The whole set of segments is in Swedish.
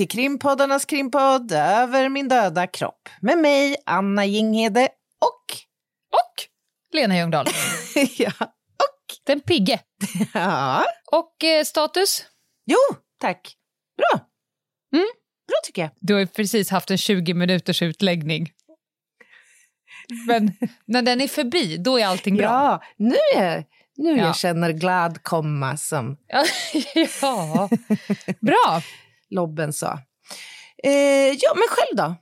Till krimpoddarnas krimpodd Över min döda kropp med mig, Anna Jinghede och... Och Lena Ljungdahl. ja, Den pigge. ja. Och eh, status? Jo, tack. Bra. Mm. Bra tycker jag. Du har precis haft en 20 minuters utläggning. Men när den är förbi, då är allting bra. Ja, nu är nu Ja. jag känner glad komma som ja. Bra. Lobben sa. Eh, ja, men själv då?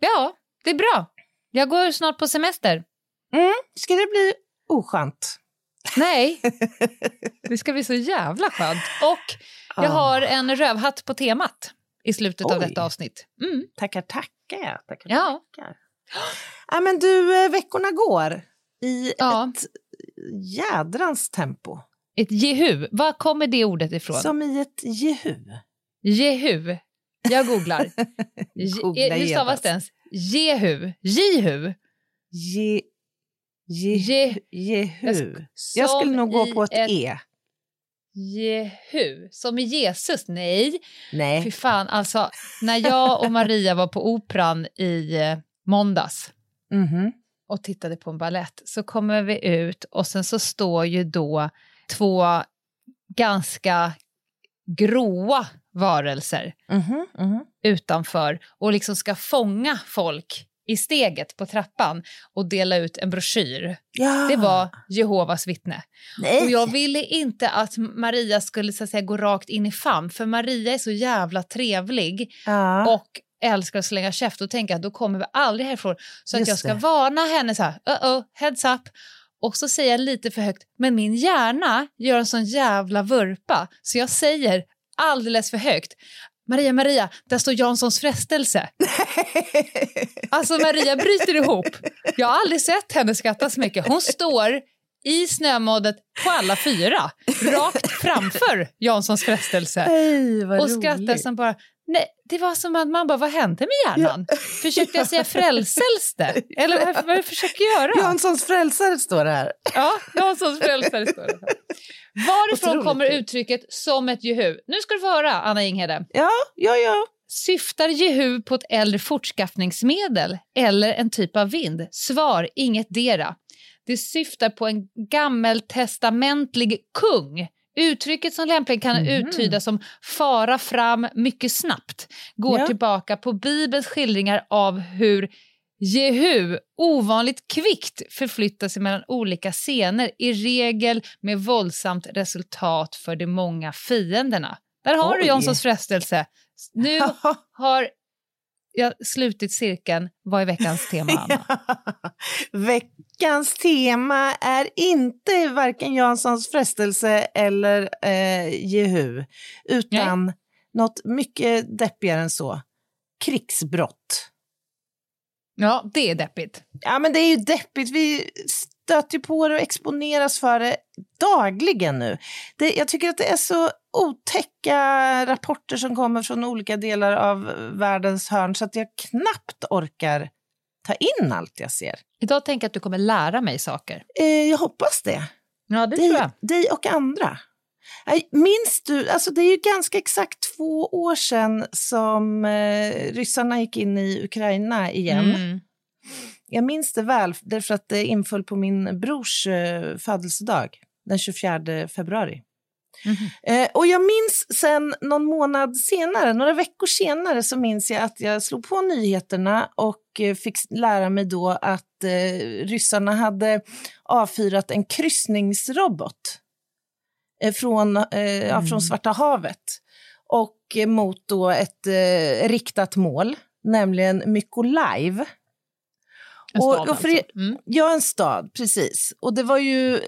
Ja, det är bra. Jag går snart på semester. Mm. Ska det bli oskönt? Nej, det ska bli så jävla skönt. Och jag Ah. har en rövhatt på temat i slutet av Oj. detta avsnitt. Mm. Tackar, tackar. tackar, Ja. tackar. Ja, men du, eh, veckorna går i Ja. ett jädrans tempo. Ett jehu, var kommer det ordet ifrån? Som i ett jehu. Jehu. Jag googlar. Googla eh, Hur stavas det ens? Jehu. Jehu. Je, je, Je- jehu. Jag Jag, sk- skulle nog gå på ett, ett- E. Jehu. Som i Jesus? Nej. Fy Nej. fan, alltså. När jag och Maria var på Operan i eh, måndags Mhm. och tittade på en ballett så kommer vi ut och sen så står ju då två ganska gråa varelser Mhm, mhm. utanför och liksom ska fånga folk i steget på trappan och dela ut en broschyr. Ja. Det var Jehovas vittne. Nej. Och jag ville inte att Maria skulle så att säga, gå rakt in i famn, för Maria är så jävla trevlig ja. och älskar att slänga käft och tänka att då kommer vi aldrig härifrån. Så att jag ska det. varna henne så här, uh-oh, heads up. Och så säger jag lite för högt, men min hjärna gör en sån jävla vurpa så jag säger alldeles för högt. Maria, Maria, där står Janssons frestelse. Alltså Maria bryter ihop. Jag har aldrig sett henne skratta så mycket. Hon står i snömoddet på alla fyra, rakt framför Janssons frestelse. Vad Och skrattar som bara... Nej, det var som att man bara, vad hände med hjärnan? Försökte jag säga frälselse? Eller vad, vad försöker jag göra? Janssons frälsare står det här. Ja, Janssons frälsare står det. Varifrån Otroligt kommer uttrycket som ett jehu? Nu ska du få höra, Anna Inghede. Ja, ja, ja. Syftar jehu på ett äldre fortskaffningsmedel eller en typ av vind? Svar, inget dera. Det syftar på en gammeltestamentlig kung. Uttrycket som lämpligen kan Mhm. uttydas som fara fram mycket snabbt går Ja. tillbaka på Bibelns skildringar av hur Jehu ovanligt kvickt förflyttar sig mellan olika scener, i regel med våldsamt resultat för de många fienderna. Där har Oj. du Janssons frestelse. Nu har jag slutit cirkeln. Vad är veckans tema, Anna? Veckans tema är inte varken Janssons frestelse eller eh, Jehu, utan något mycket deppigare än så. Krigsbrott. Ja, det är deppigt. Ja, men det är ju deppigt. Vi stöter på det och exponeras för det dagligen nu. Det, jag tycker att det är så otäcka rapporter som kommer från olika delar av världens hörn så att jag knappt orkar ta in allt jag ser. Idag tänker jag att du kommer lära mig saker. Eh, jag hoppas det. Ja, det dig, tror jag. dig och andra. Minns du, alltså det är ju ganska exakt två år sedan som eh, ryssarna gick in i Ukraina igen. Mm. Jag minns det väl, därför att det inföll på min brors eh, födelsedag den 24 februari. Mhm. Eh, och jag minns sen någon månad senare, några veckor senare, så minns jag att jag slog på nyheterna och eh, fick lära mig då att eh, ryssarna hade avfyrat en kryssningsrobot eh, från, eh, ja, från Svarta havet. Och mot då ett eh, riktat mål, nämligen Mykolaiv. En Och- stad och för er- alltså. Mm. Ja, en stad, precis. Och det var ju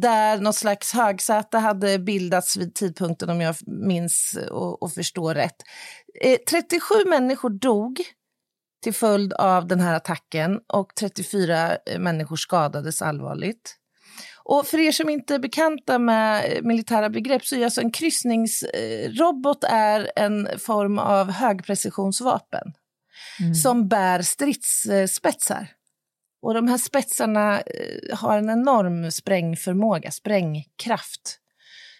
där något slags högsäte hade bildats vid tidpunkten, om jag minns och, och förstår rätt. Eh, 37 människor dog till följd av den här attacken och 34 människor skadades allvarligt. Och för er som inte är bekanta med eh, militära begrepp så är alltså en kryssningsrobot är en form av högprecisionsvapen som bär stridsspetsar. Och de här spetsarna eh, har en enorm sprängförmåga, sprängkraft.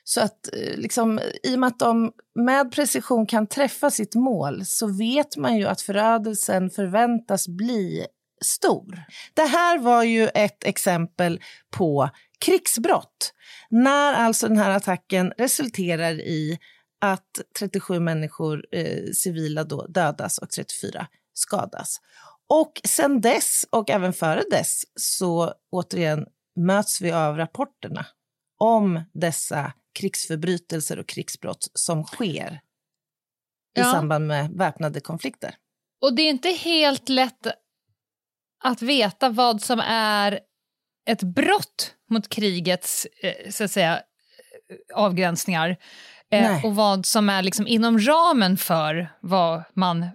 Så att eh, liksom, i och med att de med precision kan träffa sitt mål så vet man ju att förödelsen förväntas bli stor. Det här var ju ett exempel på krigsbrott. När alltså den här attacken resulterar i att 37 människor, eh, civila, då, dödas och 34 skadas. Och sen dess, och även före dess, så återigen möts vi av rapporterna om dessa krigsförbrytelser och krigsbrott som sker i Ja. samband med väpnade konflikter. Och det är inte helt lätt att veta vad som är ett brott mot krigets eh, så att säga, eh, avgränsningar eh, Nej. och vad som är liksom inom ramen för vad man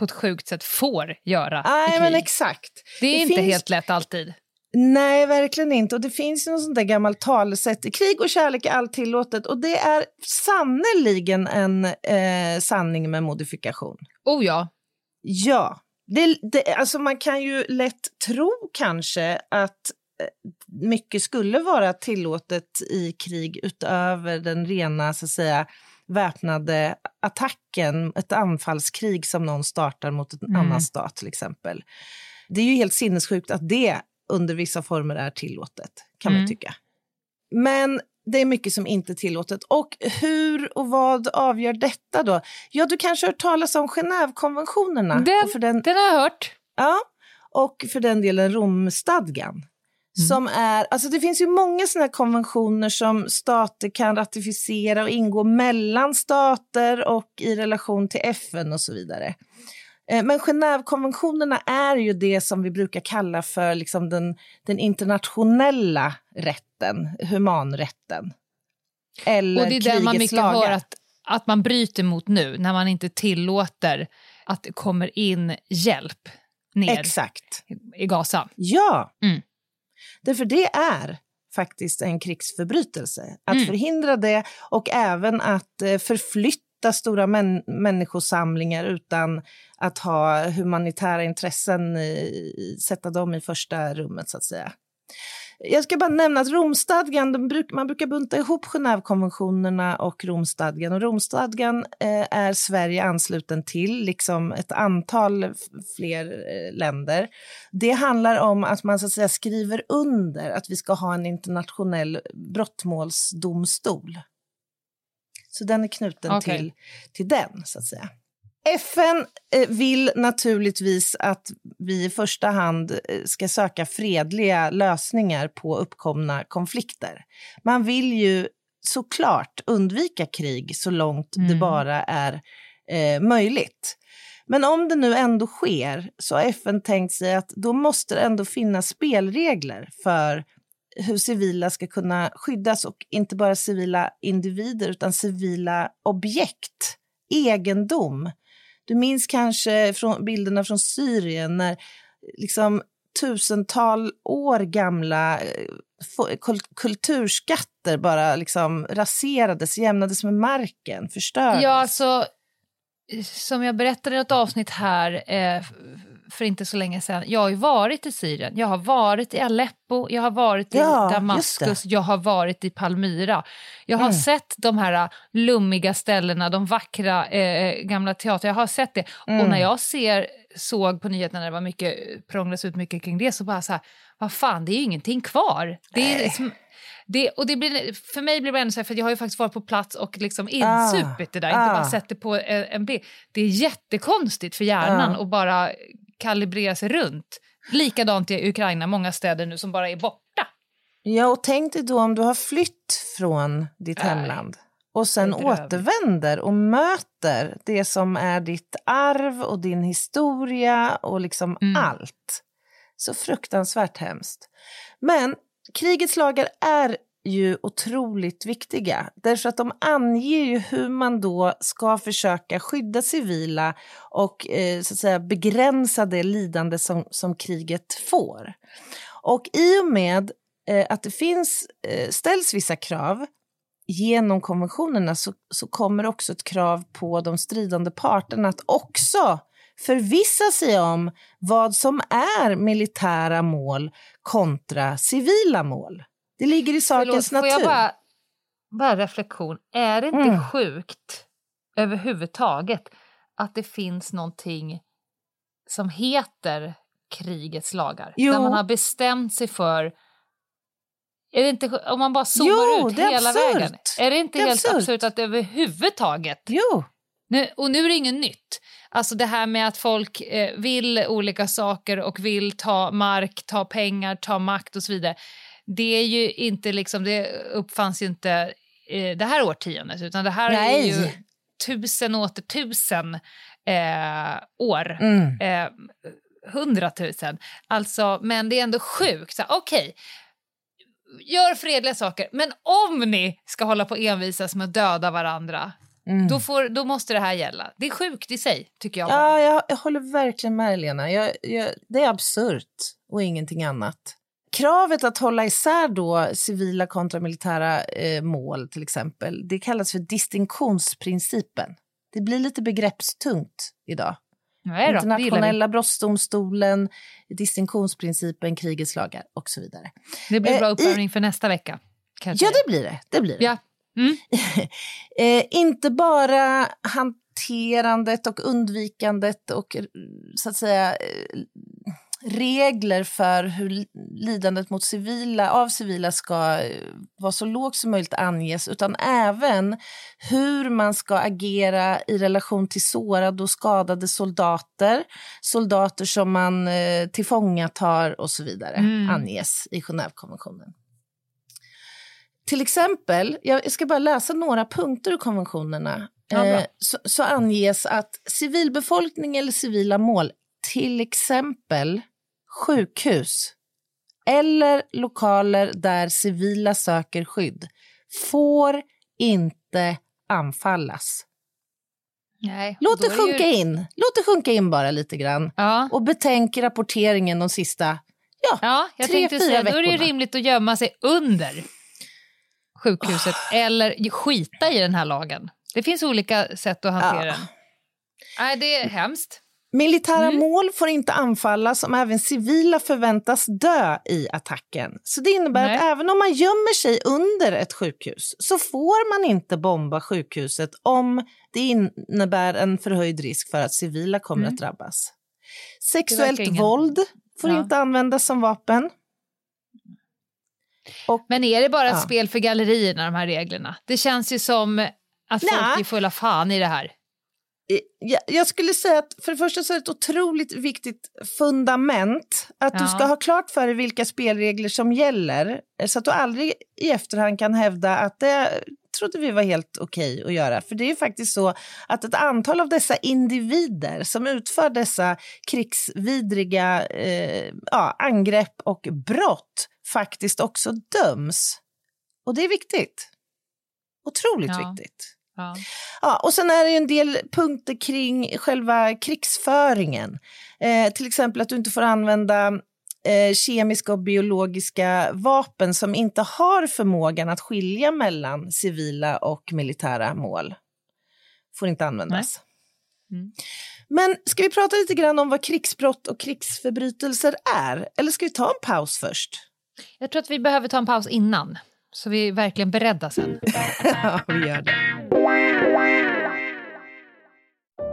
på ett sjukt sätt får göra Nej, men exakt. det är det inte finns- helt lätt alltid. Nej, verkligen inte. Och det finns ju något sånt där gammalt talesätt. Krig och kärlek är allt tillåtet. Och det är sannoliken en eh, sanning med modifikation. Oh ja. Ja, det, det, alltså man kan ju lätt tro kanske att eh, mycket skulle vara tillåtet i krig utöver den rena så att säga, väpnade attacken, ett anfallskrig som någon startar mot en Mm. annan stat till exempel. Det är ju helt sinnessjukt att det under vissa former är tillåtet, kan man Mm. ju tycka. Men det är mycket som inte är tillåtet. Och hur och vad avgör detta då? Ja, du kanske har hört talas om Genèvekonventionerna. Den- och för den, Den har jag hört. ja, och för den delen Romstadgan. Som är, alltså det finns ju många här konventioner som stater kan ratificera och ingå mellan stater och i relation till FN och så vidare. Eh, Men Genèvekonventionerna är ju det som vi brukar kalla för liksom den, den internationella rätten, humanrätten. Eller Och det är den man mycket hör lagar. att, att man bryter mot nu, när man inte tillåter att det kommer in hjälp ner Exakt. i Gaza. Ja, Mm. Därför det är faktiskt en krigsförbrytelse. Att Mm. förhindra det och även att eh, förflytta stora män- människosamlingar utan att ha humanitära intressen, i, sätta dem i första rummet så att säga. Jag ska bara nämna att Romstadgan, bruk, man brukar bunta ihop Genèvekonventionerna och Romstadgan. Och Romstadgan eh, är Sverige ansluten till, liksom ett antal fler eh, länder. Det handlar om att man så att säga, skriver under att vi ska ha en internationell brottmålsdomstol. Så den är knuten Okej. till, till den, så att säga. FN eh, vill naturligtvis att vi i första hand eh, ska söka fredliga lösningar på uppkomna konflikter. Man vill ju såklart undvika krig så långt det Mm. bara är eh, möjligt. Men om det nu ändå sker så har FN tänkt sig att då måste det ändå finnas spelregler för hur civila ska kunna skyddas och inte bara civila individer utan civila objekt, egendom. Du minns kanske från bilderna från Syrien när liksom tusental år gamla eh, kulturskatter bara liksom raserades, jämnades med marken, förstördes. Ja, alltså, eh, som jag berättade i ett avsnitt här eh, för inte så länge sedan. Jag har ju varit i Syrien, jag har varit i Aleppo, jag har varit i Ja, Damaskus, jag har varit i Palmyra. Jag har Mm. sett de här eh, lummiga ställena, de vackra eh, gamla teatrar, jag har sett det. Mm. Och när jag ser, såg på nyheterna när det var mycket, prånglas ut mycket kring det så bara så här, vad fan, det är ju ingenting kvar. Det är Nej. liksom, det, och det blir, för mig blir det ändå så här, för jag har ju faktiskt varit på plats och liksom Ah, insupit det där, inte ah. bara sett det på en, en bild. Det är jättekonstigt för hjärnan Ja. att bara kalibrera sig runt. Likadant i Ukraina, många städer nu som bara är borta. Ja, och tänk dig då om du har flytt från ditt Nej. hemland. och sen återvänder och möter det som är ditt arv och din historia och liksom Mm. allt. Så fruktansvärt hemskt. Men krigets lagar är ju otroligt viktiga därför att de anger ju hur man då ska försöka skydda civila och eh, så att säga begränsa det lidande som, som kriget får. Och i och med eh, att det finns, eh, ställs vissa krav genom konventionerna så, så kommer också ett krav på de stridande parterna att också förvissa sig om vad som är militära mål kontra civila mål. Det ligger i sakens Förlåt, natur. Får jag bara, bara reflektion. Är det inte Mm. sjukt överhuvudtaget att det finns någonting som heter krigets lagar? Jo. Där man har bestämt sig för är det inte, om man bara zoomar Jo, ut hela absurt. vägen, är det inte Det helt absurt. absurt att överhuvudtaget Jo, nu, och nu är det inget nytt. Alltså det här med att folk eh, vill olika saker och vill ta mark, ta pengar, ta makt och så vidare. Det är ju inte liksom, det uppfanns ju inte eh, det här årtiondet utan det här är Nej. ju tusen och åter tusen eh, år. mm. Eh, hundratusen. Alltså, men det är ändå sjukt. Okej, gör fredliga saker, men om ni ska hålla på och envisas med att döda varandra, Mm. då, får, då måste det här gälla. Det är sjukt i sig, tycker jag. Ja, jag, jag håller verkligen med Lena. Jag, jag, det är absurt och ingenting annat. Kravet att hålla isär då civila kontra militära eh, mål till exempel, det kallas för distinktionsprincipen. Det blir lite begreppstungt idag. Nej då. Internationella brottsdomstolen, distinktionsprincipen, krigets lagar och så vidare. Det blir bra Eh, i- uppvärmning för nästa vecka. Ja, det blir det. det, blir det. Ja. Mm. eh, inte bara hanterandet och undvikandet och eh, så att säga eh, regler för hur li- lidandet mot civila, av civila ska eh, vara så lågt som möjligt anges utan även hur man ska agera i relation till sårade och skadade soldater, soldater som man eh, tillfångatar och så vidare Mm. anges i Genèvekonventionen. Till exempel, jag ska bara läsa några punkter ur konventionerna. Ja, eh, så, så anges att civilbefolkning eller civila mål, till exempel sjukhus eller lokaler där civila söker skydd, får inte anfallas. Nej, Låt det är ju- sjunka in. Låt det sjunka in bara lite grann. Ja. Och betänk rapporteringen de sista ja, Ja, jag tre, tänkte fyra säga, då är det veckorna. rimligt att gömma sig under sjukhuset eller skita i den här lagen. Det finns olika sätt att hantera Ja. den. Nej, det är hemskt. Militära Mm. mål får inte anfallas om även civila förväntas dö i attacken. Så det innebär Nej. att även om man gömmer sig under ett sjukhus så får man inte bomba sjukhuset om det innebär en förhöjd risk för att civila kommer Mm. att drabbas. Sexuellt ingen- våld får Ja. inte användas som vapen. Och Men är det bara ett Ja. spel för gallerierna, de här reglerna? Det känns ju som att folk Nej. är fulla fan i det här. Jag, skulle säga att för det första så är det ett otroligt viktigt fundament att du Ja. ska ha klart för dig vilka spelregler som gäller eh, så att du aldrig i efterhand kan hävda att det trodde vi var helt okej att göra. För det är ju faktiskt så att ett antal av dessa individer som utför dessa krigsvidriga eh, ja, angrepp och brott faktiskt också döms. Och det är viktigt. Otroligt Ja. viktigt. Ja. Ja, och sen är det en del punkter kring själva krigsföringen. Eh, till exempel att du inte får använda eh, kemiska och biologiska vapen som inte har förmågan att skilja mellan civila och militära mål. Får inte användas. Mm. Men ska vi prata lite grann om vad krigsbrott och krigsförbrytelser är? Eller ska vi ta en paus först? Jag tror att vi behöver ta en paus innan, så vi är verkligen beredda sen. ja, vi gör det.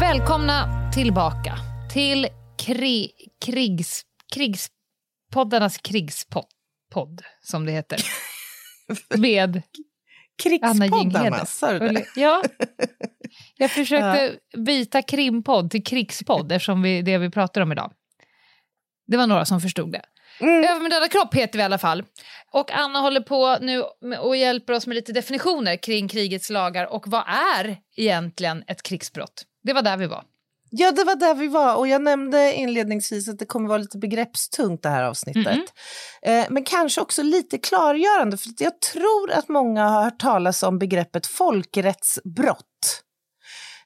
Välkomna tillbaka till kri, krigs, krigspoddarnas krigspodd, podd, som det heter. Med. Krigspoddarna, sa du det? Ja. Jag försökte byta krimpodd till krigspodd eftersom vi, det vi pratar om idag. Det var några som förstod det. Mm. Över med döda kropp heter vi i alla fall. Och Anna håller på nu och hjälper oss med lite definitioner kring krigets lagar och vad är egentligen ett krigsbrott? Det var där vi var. Ja, det var där vi var. Och jag nämnde inledningsvis att det kommer vara lite begreppstungt det här avsnittet. Mm. Eh, men kanske också lite klargörande, för jag tror att många har hört talas om begreppet folkrättsbrott.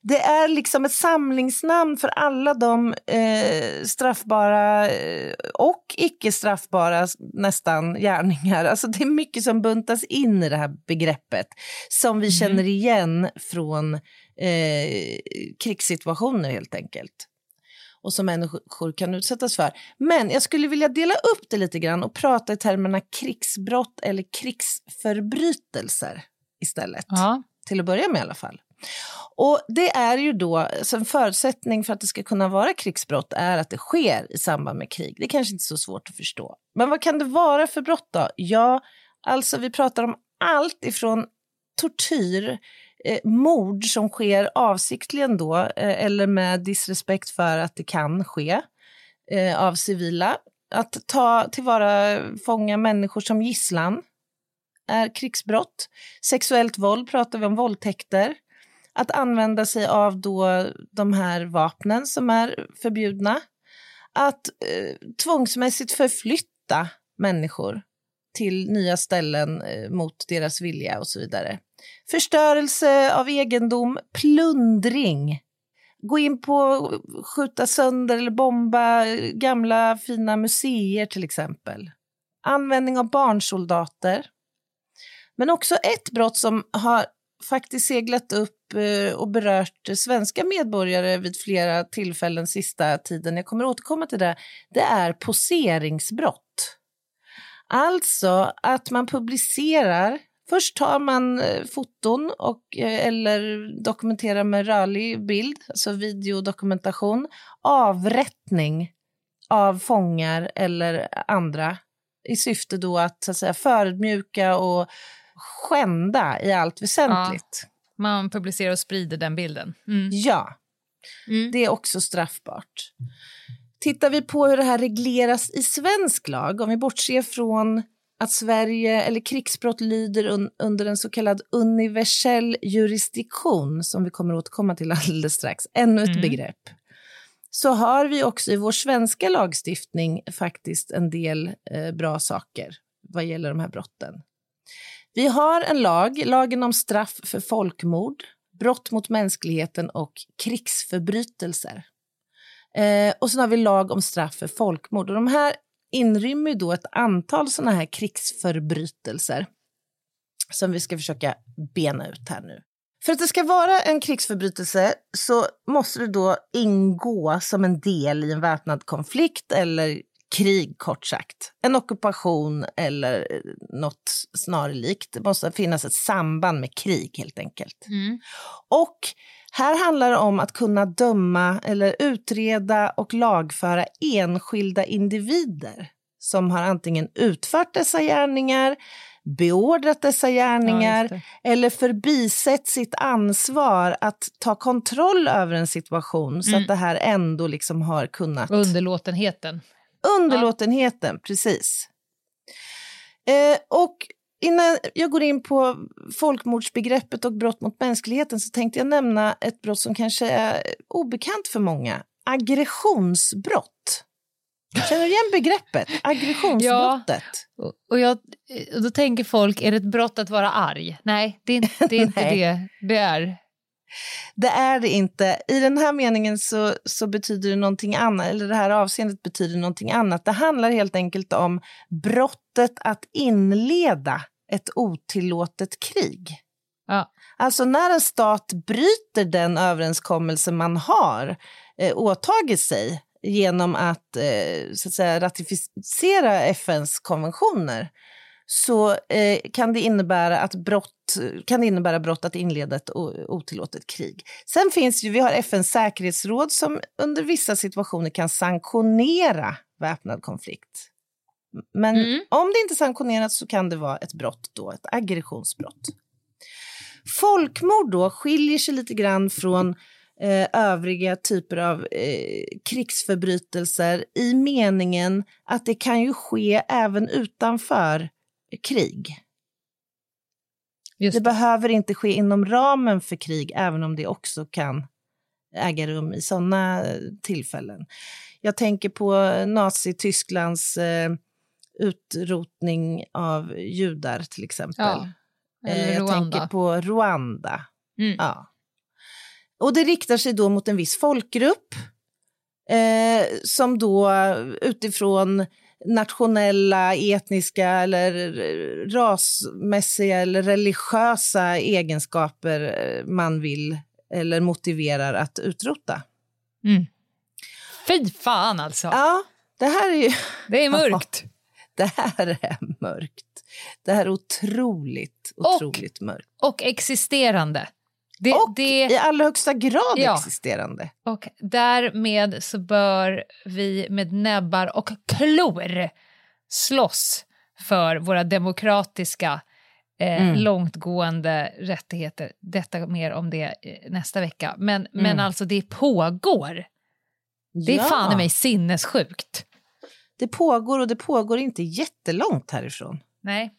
Det är liksom ett samlingsnamn för alla de eh, straffbara eh, och icke straffbara nästan gärningar. Alltså det är mycket som buntas in i det här begreppet som vi känner igen från eh, krigssituationer helt enkelt och som människor kan utsättas för. Men jag skulle vilja dela upp det lite grann och prata i termerna krigsbrott eller krigsförbrytelser istället. Ja. Till att börja med i alla fall. Och det är ju då, så en förutsättning för att det ska kunna vara krigsbrott är att det sker i samband med krig. Det är kanske inte så svårt att förstå. Men vad kan det vara för brott då? Ja, alltså vi pratar om allt ifrån tortyr, eh, mord som sker avsiktligen då, eh, eller med disrespekt för att det kan ske eh, av civila. Att ta tillvara fånga människor som gisslan är krigsbrott. Sexuellt våld pratar vi om, våldtäkter. Att använda sig av då de här vapnen som är förbjudna. Att eh, tvångsmässigt förflytta människor till nya ställen eh, mot deras vilja och så vidare. Förstörelse av egendom, plundring. Gå in på skjuta sönder eller bomba eh, gamla fina museer till exempel. Användning av barnsoldater. Men också ett brott som har faktiskt seglat upp och berört svenska medborgare vid flera tillfällen sista tiden, jag kommer återkomma till det, det är poseringsbrott. Alltså att man publicerar, först tar man eh, foton och, eh, eller dokumenterar med rörlig bild, alltså videodokumentation, avrättning av fångar eller andra i syfte då att, så att säga, förödmjuka och skända i allt väsentligt. Man publicerar och sprider den bilden. Mm. Ja, det är också straffbart. Tittar vi på hur det här regleras i svensk lag, om vi bortser från att Sverige eller krigsbrott lyder un, under en så kallad universell jurisdiktion, som vi kommer återkomma till alldeles strax, ännu ett Mm. begrepp, så har vi också i vår svenska lagstiftning faktiskt en del eh, bra saker vad gäller de här brotten. Vi har en lag, lagen om straff för folkmord, brott mot mänskligheten och krigsförbrytelser. Eh, och sen har vi lag om straff för folkmord. Och de här inrymmer då ett antal sådana här krigsförbrytelser som vi ska försöka bena ut här nu. För att det ska vara en krigsförbrytelse så måste det då ingå som en del i en väpnad konflikt eller krig kort sagt. En ockupation eller något snarlikt. Det måste finnas ett samband med krig helt enkelt. Mm. Och här handlar det om att kunna döma eller utreda och lagföra enskilda individer som har antingen utfört dessa gärningar, beordrat dessa Ja, gärningar det. eller förbisett sitt ansvar att ta kontroll över en situation så Mm. att det här ändå liksom har kunnat... Underlåtenheten. Underlåtenheten, precis. Eh, och innan jag går in på folkmordsbegreppet och brott mot mänskligheten så tänkte jag nämna ett brott som kanske är obekant för många. Aggressionsbrott. Känner du igen begreppet? Aggressionsbrottet? Och, och, jag, och då tänker folk, är det ett brott att vara arg? Nej, det är, inte- det, är inte det det är. Det är det inte. I den här meningen så, så betyder det någonting annat, eller det här avseendet betyder någonting annat. Det handlar helt enkelt om brottet att inleda ett otillåtet krig. Ja. Alltså när en stat bryter den överenskommelse man har eh, åtagit sig genom att, eh, så att säga, ratificera FNs konventioner så eh, kan, det innebära att brott, kan det innebära brott att inleda ett otillåtet krig. Sen finns ju, vi har FNs säkerhetsråd som under vissa situationer kan sanktionera väpnad konflikt. Men om det inte är sanktionerat så kan det vara ett brott då, ett aggressionsbrott. Folkmord då skiljer sig lite grann från eh, övriga typer av eh, krigsförbrytelser i meningen att det kan ju ske även utanför krig. det, behöver inte ske inom ramen för krig, även om det också kan äga rum i sådana tillfällen. Jag tänker på Nazitysklands eh, utrotning av judar till exempel. Ja. Eller Eh, jag Rwanda. tänker på Rwanda. Mm. Ja. Och det riktar sig då mot en viss folkgrupp eh, som då utifrån nationella, etniska eller rasmässiga eller religiösa egenskaper eh, man vill eller motiverar att utrota. Mm. Fy fan alltså! Ja, det här är ju... Det är mörkt. det här är mörkt. Det här är otroligt, otroligt mörkt. Och existerande. Det, och det, i allra högsta grad Ja. existerande. Och därmed så bör vi med näbbar och klor slåss för våra demokratiska eh, Mm. långtgående rättigheter. Detta mer om det eh, nästa vecka. Men, men Mm. alltså det pågår. Det är Ja. fan i mig sinnessjukt. Det pågår och det pågår inte jättelångt härifrån. Nej.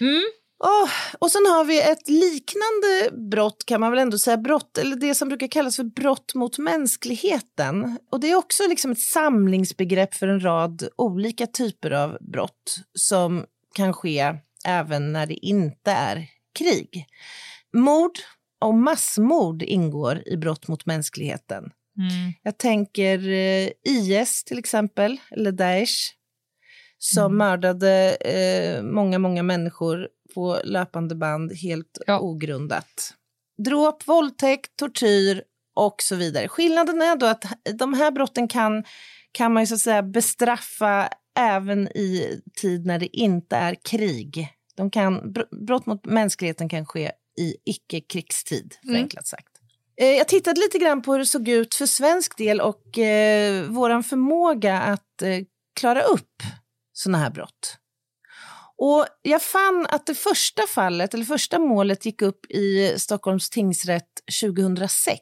Mm. Åh, och sen har vi ett liknande brott kan man väl ändå säga, brott, eller det som brukar kallas för brott mot mänskligheten. Och det är också liksom ett samlingsbegrepp för en rad olika typer av brott som kan ske även när det inte är krig. Mord och massmord ingår i brott mot mänskligheten. Mm. Jag tänker eh, IS till exempel, eller Daesh, som mördade eh, många, många människor på löpande band helt ogrundat. Dråp, våldtäkt, tortyr och så vidare. Skillnaden är då att de här brotten kan, kan man ju så att säga bestraffa även i tid när det inte är krig. De kan, br- brott mot mänskligheten kan ske i icke-krigstid, förenklat sagt. Eh, Jag tittade lite grann på hur det såg ut för svensk del och eh, vår förmåga att eh, klara upp såna här brott. Och jag fann att det första fallet, eller första målet gick upp i Stockholms tingsrätt 2006.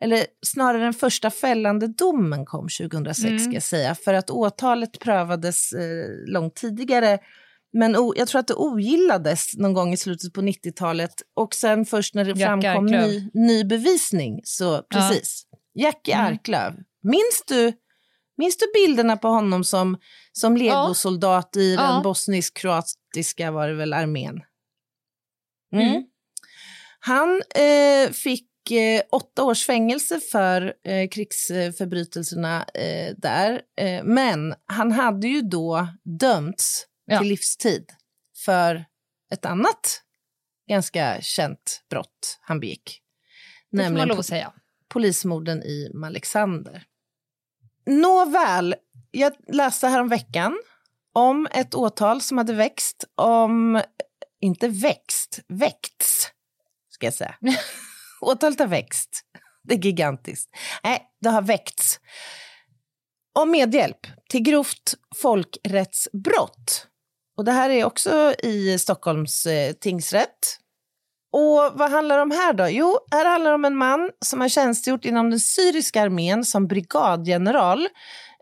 Eller snarare den första fällande domen kom 2006 Mm. ska jag säga, för att åtalet prövades eh, långt tidigare. Men o- jag tror att det ogillades någon gång i slutet på 90-talet och sen först när det Jack framkom ny, ny bevisning, så precis. Jackie Mm. Arklöv. Minns du, minns du bilderna på honom som, som legosoldat i Ja. den bosnisk-kroatiska var det väl armén? Mm. Mm. Han eh, fick eh, åtta års fängelse för eh, krigsförbrytelserna eh, där. Eh, men han hade ju då dömts Ja. till livstid för ett annat ganska känt brott han begick. Det får man lov att säga. polismorden i Malexander. Nåväl, jag läste här om veckan om ett åtal som hade växt om, inte växt, väckts, ska jag säga. Åtalet har växt. Det är gigantiskt. Nej, det har väckts. Om medhjälp till grovt folkrättsbrott. Och det här är också i Stockholms eh, tingsrätt. Och vad handlar det om här då? Jo, här handlar det om en man som har tjänstgjort inom den syriska armén som brigadgeneral.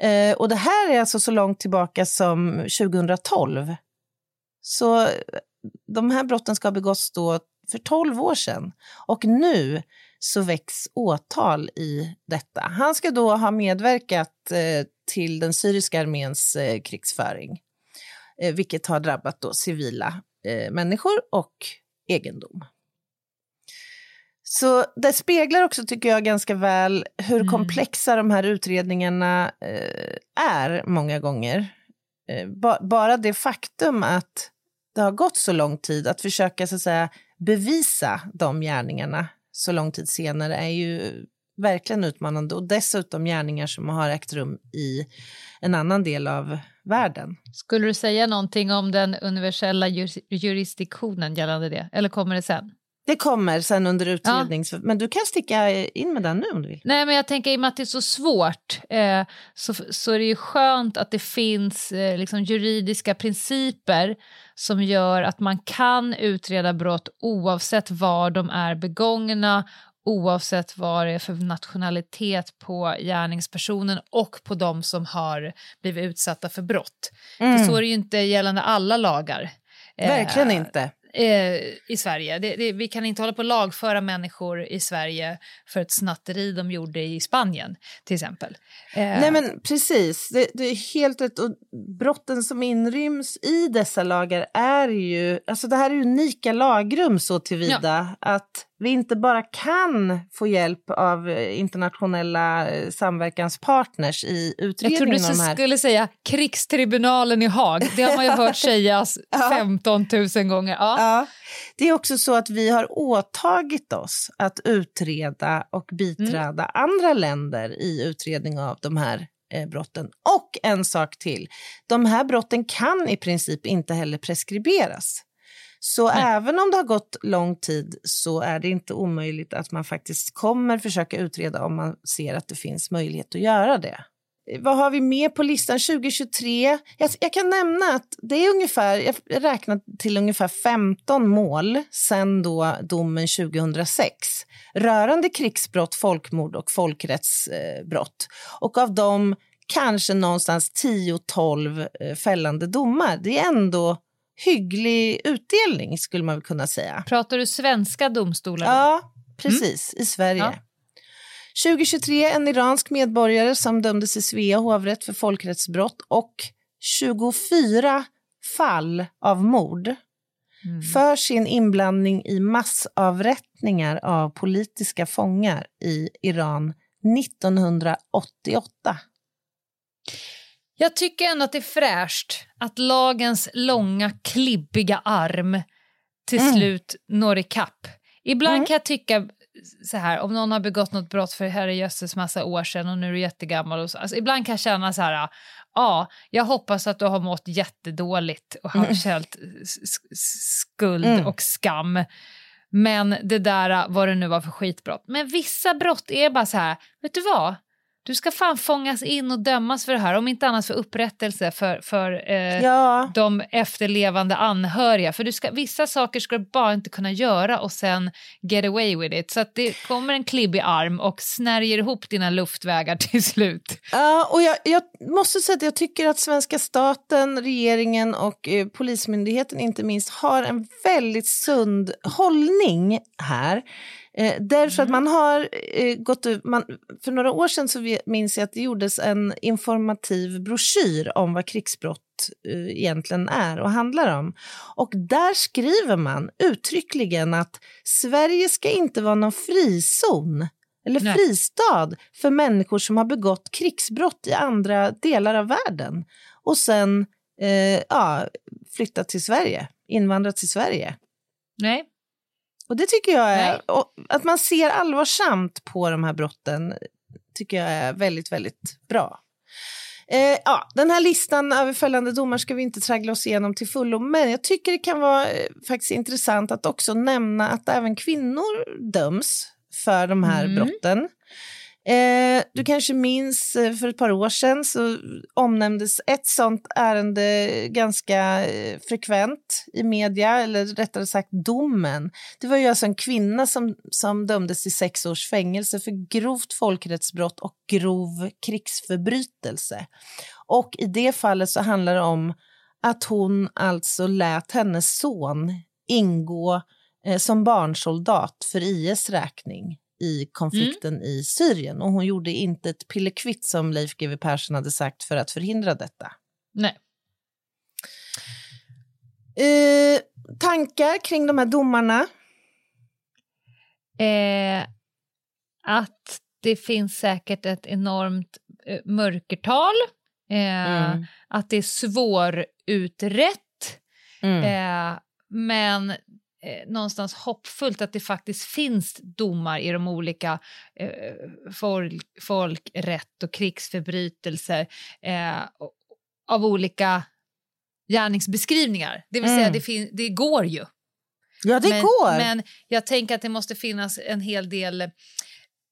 Eh, och det här är alltså så långt tillbaka som 2012. Så eh, de här brotten ska ha begåtts då för 12 år sedan. Och nu så väcks åtal i detta. Han ska då ha medverkat eh, till den syriska arméns eh, krigsföring, eh, vilket har drabbat då civila eh, människor och egendom. Så det speglar också, tycker jag, ganska väl hur Mm. komplexa de här utredningarna eh, är många gånger. Eh, ba bara det faktum att det har gått så lång tid, att försöka så att säga, bevisa de gärningarna så lång tid senare är ju verkligen utmanande och dessutom gärningar som har ägt rum i en annan del av världen. Skulle du säga någonting om den universella jur- jurisdiktionen gällande det, eller kommer det sen? Det kommer sen under utredning, men du kan sticka in med den nu om du vill. Nej, men jag tänker i och med att det är så svårt eh, så, så är det ju skönt att det finns eh, liksom juridiska principer som gör att man kan utreda brott oavsett var de är begångna oavsett vad det är för nationalitet på gärningspersonen och på de som har blivit utsatta för brott. Mm. För så är det ju inte gällande alla lagar. Eh, Verkligen inte. Eh, i Sverige. Det, det, vi kan inte hålla på att lagföra människor i Sverige för ett snatteri de gjorde i Spanien, till exempel. Eh, Nej men precis, det, det är helt rätt. Och brotten som inryms i dessa lagar är ju, alltså det här är unika lagrum så tillvida att vi inte bara kan få hjälp av eh, internationella eh, samverkanspartners i jag utredningen trodde av du skulle säga krigstribunalen i Haag. Det har man ju hört sägas 15 000 gånger. Ja. Ja. Det är också så att vi har åtagit oss att utreda och biträda andra länder i utredning av de här eh, brotten. Och en sak till, de här brotten kan i princip inte heller preskriberas. Så även om det har gått lång tid så är det inte omöjligt att man faktiskt kommer försöka utreda om man ser att det finns möjlighet att göra det. Vad har vi med på listan 2023? Jag, jag kan nämna att det är ungefär, jag räknar till ungefär 15 mål sedan då domen 2006 rörande krigsbrott, folkmord och folkrättsbrott. Och av dem kanske någonstans 10-12 eh, fällande domar. Det är ändå hygglig utdelning skulle man väl kunna säga. Pratar du svenska domstolar? Ja, precis, i Sverige. Ja. 2023 en iransk medborgare som dömdes i Svea hovrätt för folkrättsbrott och 24 fall av mord för sin inblandning i massavrättningar av politiska fångar i Iran 1988. Jag tycker ändå att det är fräscht att lagens långa, klibbiga arm till Mm. slut når ikapp. Ibland Mm. kan jag tycka så här, om någon har begått något brott för herrejösses massa år sedan och nu är du jättegammal och så. Alltså, ibland kan jag känna så här, ja, jag hoppas att du har mått jättedåligt och har Mm. känt skuld Mm. och skam. Men det där, vad det nu var för skitbrott. Men vissa brott är bara så här, vet du vad? Du ska fan fångas in och dömas för det här, om inte annat för upprättelse för, för eh, Ja. de efterlevande anhöriga. För du ska, vissa saker ska du bara inte kunna göra och sen get away with it. Så att det kommer en klibbig arm och snärjer ihop dina luftvägar till slut. Ja, och jag, jag måste säga att jag tycker att svenska staten, regeringen och eh, Polismyndigheten inte minst har en väldigt sund hållning här. Eh, därför att man har eh, gått ut, man, för några år sedan så vi- minns jag att det gjordes en informativ broschyr om vad krigsbrott eh, egentligen är och handlar om. Och där skriver man uttryckligen att Sverige ska inte vara någon frizon eller Nej. fristad för människor som har begått krigsbrott i andra delar av världen och sen eh, ja, flyttat till Sverige, invandrat till Sverige. Nej. Och det tycker jag är, att man ser allvarsamt på de här brotten tycker jag är väldigt, väldigt bra. Eh, ja, den här listan över fällande domar ska vi inte traggla oss igenom till fullo, men jag tycker det kan vara eh, faktiskt intressant att också nämna att även kvinnor döms för de här Mm. brotten. Eh, du kanske minns eh, för ett par år sedan så omnämndes ett sånt ärende ganska eh, frekvent i media, eller rättare sagt domen. Det var ju alltså en kvinna som, som dömdes till sex års fängelse för grovt folkrättsbrott och grov krigsförbrytelse. Och i det fallet så handlar det om att hon alltså lät hennes son ingå eh, som barnsoldat för IS räkning i konflikten Mm. i Syrien. Och hon gjorde inte ett pillekvitt som Leif GW Persson hade sagt för att förhindra detta. Nej. Eh, tankar kring de här domarna? Eh, att det finns säkert ett enormt eh, mörkertal. Eh, Mm. Att det är svårutrett. Mm. Eh, men eh, någonstans hoppfullt att det faktiskt finns domar i de olika eh, folk, folkrätt och krigsförbrytelser eh, av olika gärningsbeskrivningar. Det vill säga, Mm. det, fin- det går ju. Ja, det men, går. Men jag tänker att det måste finnas en hel del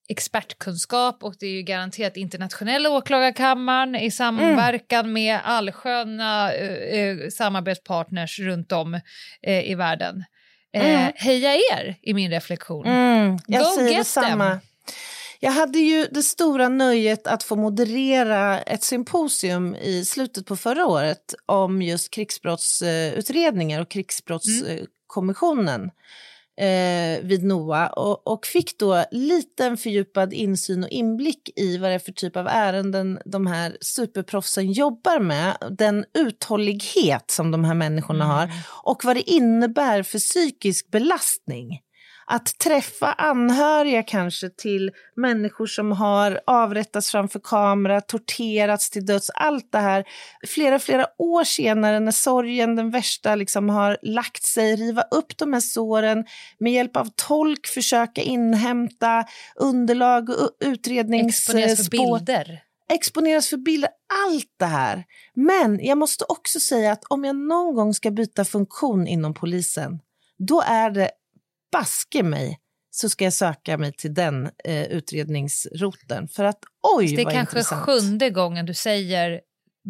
expertkunskap och det är ju garanterat internationella åklagarkammaren i samverkan med allsköna eh, eh, samarbetspartners runt om eh, i världen. Eh, Mm. Heja er, i min reflektion. Mm, jag Go säger get detsamma. them. Jag hade ju det stora nöjet att få moderera ett symposium i slutet på förra året om just krigsbrottsutredningar och krigsbrottskommissionen eh, vid NOA och, och fick då lite en fördjupad insyn och inblick i vad det är för typ av ärenden de här superproffsen jobbar med, den uthållighet som de här människorna har och vad det innebär för psykisk belastning. Att träffa anhöriga kanske till människor som har avrättats framför kamera, torterats till döds, allt det här. Flera, flera år senare när sorgen, den värsta, liksom har lagt sig, riva upp de här såren, med hjälp av tolk försöka inhämta underlag och utredningsspår. Exponeras för bilder. Exponeras för bilder, allt det här. Men jag måste också säga att om jag någon gång ska byta funktion inom polisen, då är det baske mig så ska jag söka mig till den eh, utredningsroten. För att oj Det är kanske intressant. sjunde gången du säger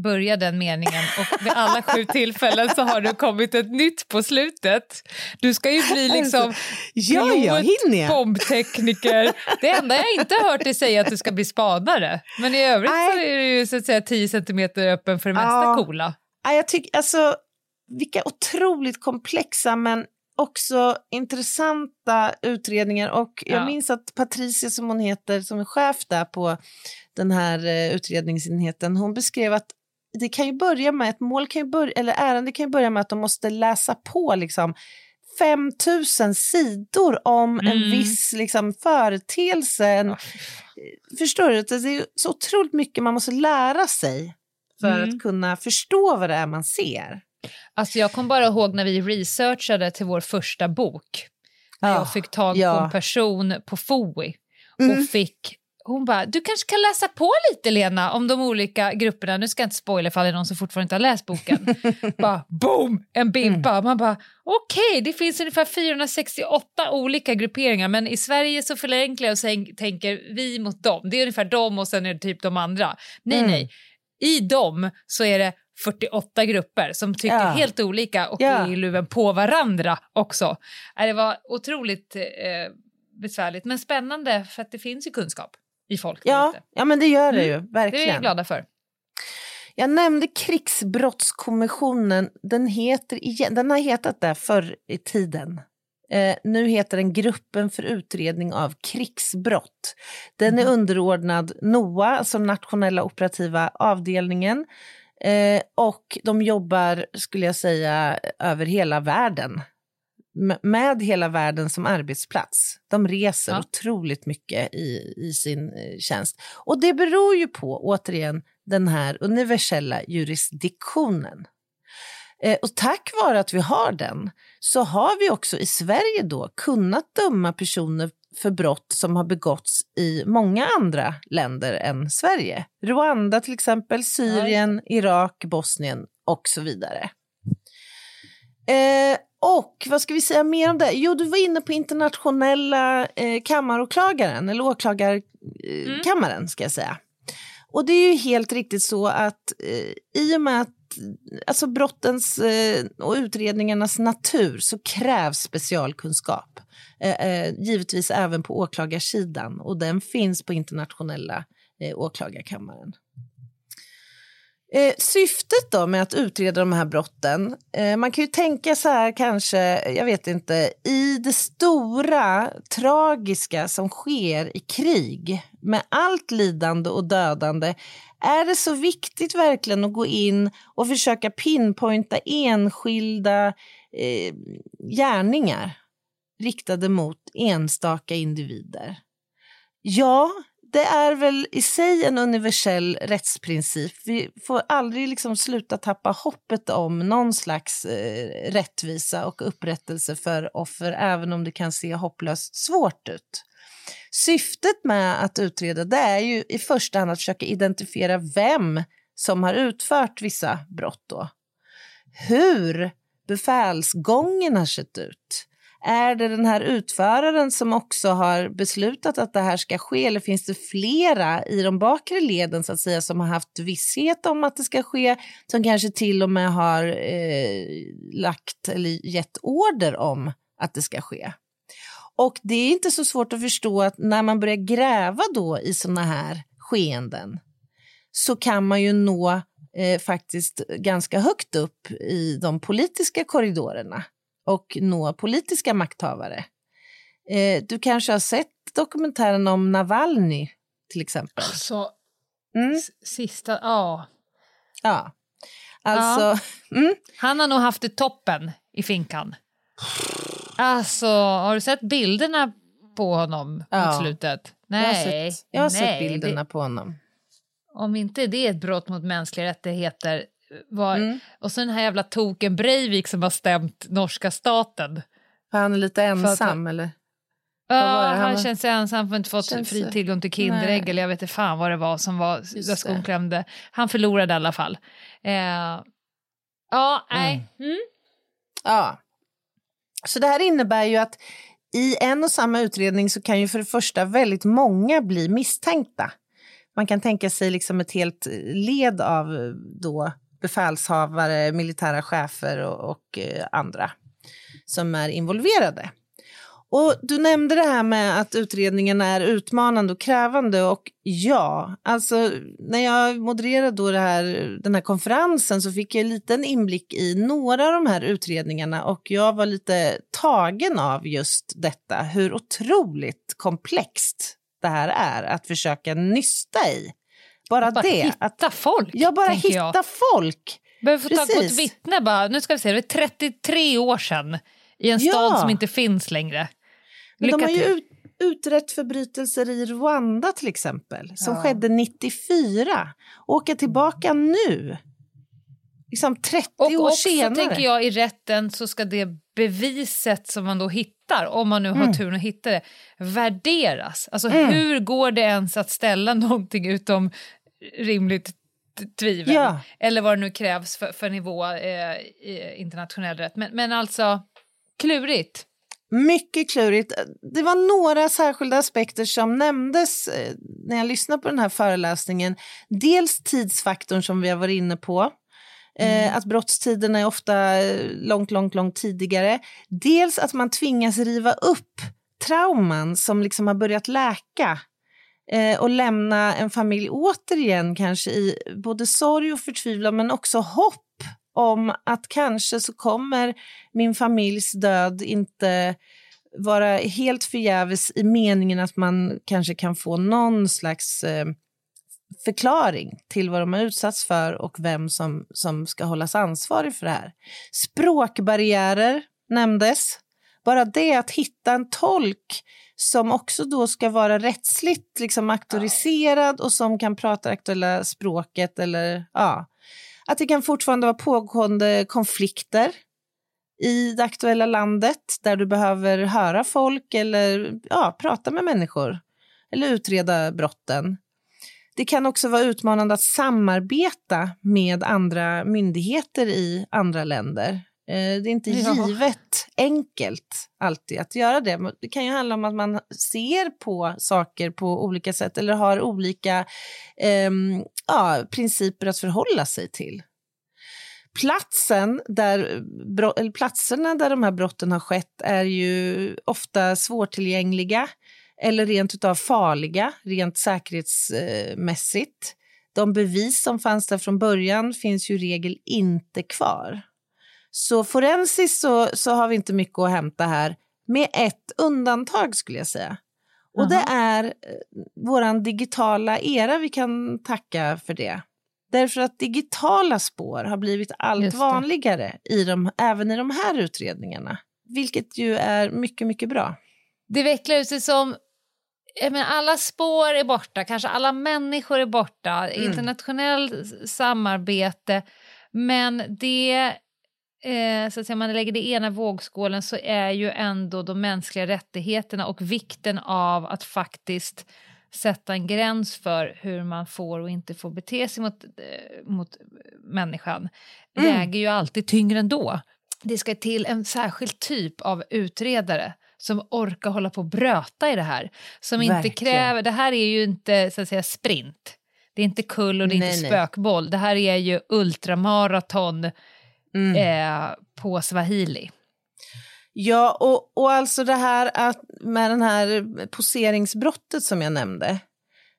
börja den meningen och vid alla sju tillfällen så har det kommit ett nytt på slutet. Du ska ju bli liksom Alltså, ja, ja, bombtekniker. Det enda jag inte har hört dig säga är att du ska bli spanare. Men i övrigt så är du ju så att säga 10 centimeter öppen för det mesta Ja. coola. Ja, jag tycker, alltså, vilka otroligt komplexa men också intressanta utredningar. Och jag Ja. minns att Patricia, som hon heter, som är chef där på den här eh, utredningsenheten, hon beskrev att det kan ju börja med, ett mål kan ju börja, eller ärende kan ju börja med att de måste läsa på liksom 5000 sidor om en Mm. viss liksom, företeelse. En, förstår du? Det är så otroligt mycket man måste lära sig för Mm. att kunna förstå vad det är man ser. Alltså jag kom bara ihåg när vi researchade till vår första bok. När Ja, jag fick tag ja. på en person på FOI Mm. och fick hon bara, du kanske kan läsa på lite Lena om de olika grupperna. Nu ska jag inte spoila ifall det är någon som fortfarande inte har läst boken. bara boom, en bibba. Mm. Man bara, okej, det finns ungefär 468 olika grupperingar men i Sverige så förenklar jag och sen tänker vi mot dem. Det är ungefär dem och sen är det typ de andra. Nej, Mm. nej. I dem så är det 48 grupper som tycker Ja. helt olika och Ja. är i luven på varandra också. Äh, Det var otroligt eh, besvärligt men spännande för att det finns ju kunskap i folk. Ja, ja men det gör det ju, Mm. Det är verkligen. vi glada för. Jag nämnde krigsbrottskommissionen. Den, heter igen, den har hetat det förr i tiden. Eh, nu heter den Gruppen för utredning av krigsbrott. Den är underordnad NOA, alltså Nationella operativa avdelningen. Eh, och de jobbar, skulle jag säga, över hela världen. M- med hela världen som arbetsplats. De reser Ja. otroligt mycket i, i sin eh, tjänst. Och det beror ju på, återigen, den här universella jurisdiktionen. Eh, och tack vare att vi har den så har vi också i Sverige då kunnat döma personer för brott som har begåtts i många andra länder än Sverige. Rwanda till exempel, Syrien, Irak, Bosnien och så vidare. Eh, och vad ska vi säga mer om det? Jo, du var inne på internationella eh, kammaråklagaren, eller åklagarkammaren ska jag säga. Och det är ju helt riktigt så att eh, i och med att alltså brottens eh, och utredningarnas natur så krävs specialkunskap. Eh, eh, givetvis även på åklagarsidan och den finns på internationella eh, åklagarkammaren. Eh, syftet då med att utreda de här brotten, eh, man kan ju tänka så här kanske, jag vet inte, i det stora tragiska som sker i krig med allt lidande och dödande, är det så viktigt verkligen att gå in och försöka pinpointa enskilda eh, gärningar riktade mot enstaka individer? Ja, det är väl i sig en universell rättsprincip. Vi får aldrig liksom sluta tappa hoppet om någon slags eh, rättvisa och upprättelse för offer, även om det kan se hopplöst svårt ut. Syftet med att utreda det är ju i första hand att försöka identifiera vem som har utfört vissa brott. Då. Hur befälsgången har sett ut. Är det den här utföraren som också har beslutat att det här ska ske eller finns det flera i de bakre leden så att säga som har haft visshet om att det ska ske som kanske till och med har eh, lagt eller gett order om att det ska ske? Och det är inte så svårt att förstå att när man börjar gräva då i sådana här skeenden så kan man ju nå eh, faktiskt ganska högt upp i de politiska korridorerna och nå politiska makthavare. Eh, du kanske har sett dokumentären om Navalny till exempel? Alltså, mm. sista, ja. Ja, alltså. Ja. Mm. Han har nog haft det toppen i finkan. Alltså, har du sett bilderna på honom ja. mot slutet? Nej. Jag har sett, jag har nej, sett bilderna det, på honom. Om inte det är ett brott mot mänskliga rättigheter var, mm. Och så den här jävla token Breivik som har stämt norska staten. För han är lite ensam att, eller? Ja, han, han känns ensam för att inte fått känns fri tillgång till Kinderägg eller jag vet inte fan vad det var som var där skon klämde. Han förlorade i alla fall. Eh, ja, nej. Mm. Mm. Ja. Så det här innebär ju att i en och samma utredning så kan ju för det första väldigt många bli misstänkta. Man kan tänka sig liksom ett helt led av då befälshavare, militära chefer och, och eh, andra som är involverade. Och Du nämnde det här med att utredningen är utmanande och krävande och ja, alltså när jag modererade då här, den här konferensen så fick jag en liten inblick i några av de här utredningarna och jag var lite tagen av just detta, hur otroligt komplext det här är att försöka nysta i. Bara, bara det. hitta att, folk. Ja, bara hitta jag. folk. Behöver få Precis. ta ett vittne bara. Nu ska vi se, det är 33 år sedan i en stad som inte finns längre. Men de har ju ut, utrett förbrytelser i Rwanda till exempel, som ja. skedde 94. Åka tillbaka nu, liksom 30 och år också, senare. tänker jag i rätten så ska det beviset som man då hittar, om man nu har mm. turen att hitta det, värderas. Alltså mm. hur går det ens att ställa någonting utom rimligt tvivel. Ja. Eller vad det nu krävs för, för nivå eh, i internationell rätt. Men, men alltså, klurigt. Mycket klurigt. Det var några särskilda aspekter som nämndes eh, när jag lyssnade på den här föreläsningen. Dels tidsfaktorn som vi har varit inne på. Eh, mm. att brottstiderna är ofta eh, långt, långt, långt tidigare. Dels att man tvingas riva upp trauman som liksom har börjat läka eh, och lämna en familj återigen kanske i både sorg och förtvivlan men också hopp om att kanske så kommer min familjs död inte vara helt förgäves i meningen att man kanske kan få någon slags eh, förklaring till vad de har utsatts för och vem som, som ska hållas ansvarig för det här. Språkbarriärer nämndes. Bara det att hitta en tolk som också då ska vara rättsligt liksom auktoriserad och som kan prata det aktuella språket eller ja. Att det kan fortfarande vara pågående konflikter i det aktuella landet där du behöver höra folk eller ja, prata med människor eller utreda brotten. Det kan också vara utmanande att samarbeta med andra myndigheter i andra länder. Eh, det är inte ja. givet enkelt alltid att göra det. Det kan ju handla om att man ser på saker på olika sätt eller har olika eh, ja, principer att förhålla sig till. Platsen där, eller platserna där de här brotten har skett är ju ofta svårtillgängliga eller rent utav farliga, rent säkerhetsmässigt. de bevis som fanns där från början finns ju i regel inte kvar. Så forensiskt så, så har vi inte mycket att hämta här, med ett undantag skulle jag säga. Och det är eh, våran digitala era vi kan tacka för det. Därför att digitala spår har blivit allt vanligare i de, även i de här utredningarna. Vilket ju är mycket, mycket bra. Det vecklar ut sig som menar, alla spår är borta, kanske alla människor är borta, Mm. internationellt samarbete, men det, eh, så att säga, man lägger det i ena vågskålen så är ju ändå de mänskliga rättigheterna och vikten av att faktiskt sätta en gräns för hur man får och inte får bete sig mot, eh, mot människan Mm. väger ju alltid tyngre ändå. Det ska till en särskild typ av utredare som orkar hålla på och bröta i det här. Som inte kräver, det här är ju inte så att säga sprint. Det är inte kull och det är Nej, inte nej. spökboll. Det här är ju ultramaraton Mm. eh, på swahili. Ja, och, och alltså det här att med den här poseringsbrottet som jag nämnde.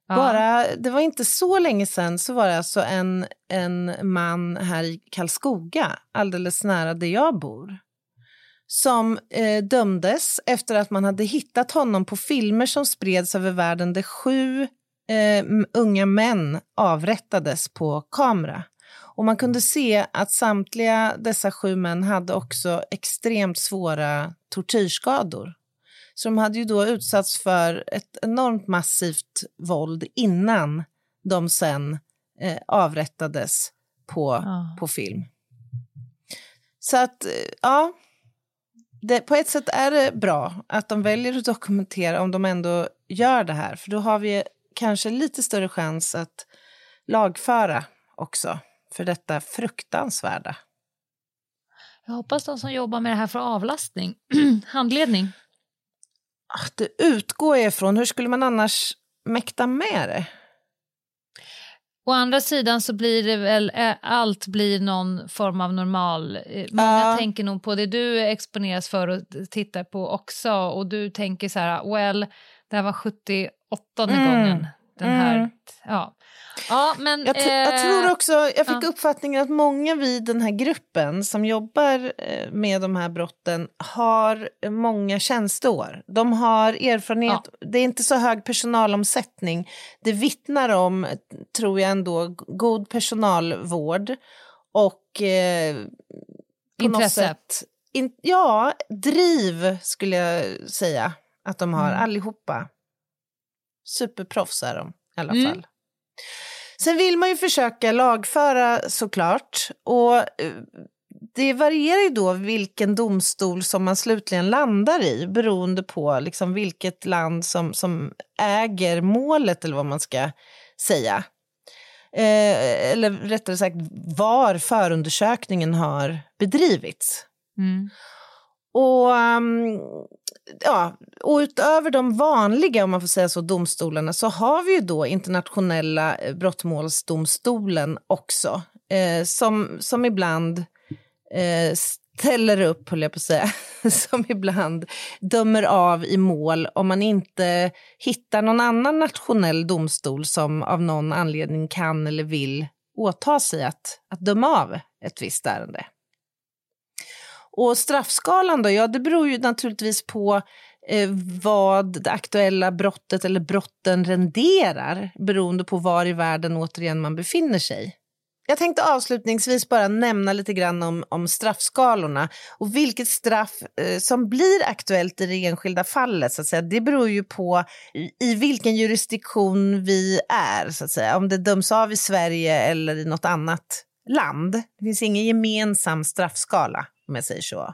Ja. Bara, det var inte så länge sedan så var det alltså en, en man här i Karlskoga, alldeles nära där jag bor, som eh, dömdes efter att man hade hittat honom på filmer som spreds över världen där sju eh, unga män avrättades på kamera. Och man kunde se att samtliga dessa sju män hade också extremt svåra tortyrskador. Så de hade ju då utsatts för ett enormt massivt våld innan de sen eh, avrättades på, Ja. på film. Så att, eh, ja, det, på ett sätt är det bra att de väljer att dokumentera om de ändå gör det här. För då har vi kanske lite större chans att lagföra också för detta fruktansvärda. Jag hoppas de som jobbar med det här får avlastning, handledning. Ah, Det utgår jag ifrån. Hur skulle man annars mäkta med det? Å andra sidan så blir det väl, eh, allt blir någon form av normal. eh, Många Ja. tänker nog på det du exponeras för och tittar på också och du tänker så här, well, det här var 78 Mm. gången. Den här, Mm. ja. ja, men... Jag, t- jag eh, tror också, jag fick ja. uppfattningen att många vid den här gruppen som jobbar eh, med de här brotten har många tjänsteår. De har erfarenhet, det är inte så hög personalomsättning. Det vittnar om, tror jag ändå, god personalvård och eh, på något Intresse. sätt, in, ja, driv skulle jag säga att de har Mm. allihopa. Superproffs är de i alla Mm. fall. Sen vill man ju försöka lagföra såklart. Och eh, det varierar ju då vilken domstol som man slutligen landar i beroende på liksom vilket land som, som äger målet eller vad man ska säga. Eh, eller rättare sagt var förundersökningen har bedrivits. Mm. Och, ehm, ja, och utöver de vanliga, om man får säga så, domstolarna så har vi ju då internationella eh, brottmålsdomstolen också, eh, som, som ibland eh, ställer upp, höll jag på att säga, som ibland dömer av i mål om man inte hittar någon annan nationell domstol som av någon anledning kan eller vill åta sig att, att döma av ett visst ärende. Och straffskalan då, ja det beror ju naturligtvis på eh, vad det aktuella brottet eller brotten renderar beroende på var i världen återigen man befinner sig. Jag tänkte avslutningsvis bara nämna lite grann om, om straffskalorna och vilket straff eh, som blir aktuellt i det enskilda fallet. Så att säga. Det beror ju på i, i vilken jurisdiktion vi är, så att säga. om det döms av i Sverige eller i något annat land. Det finns ingen gemensam straffskala, om jag säger så.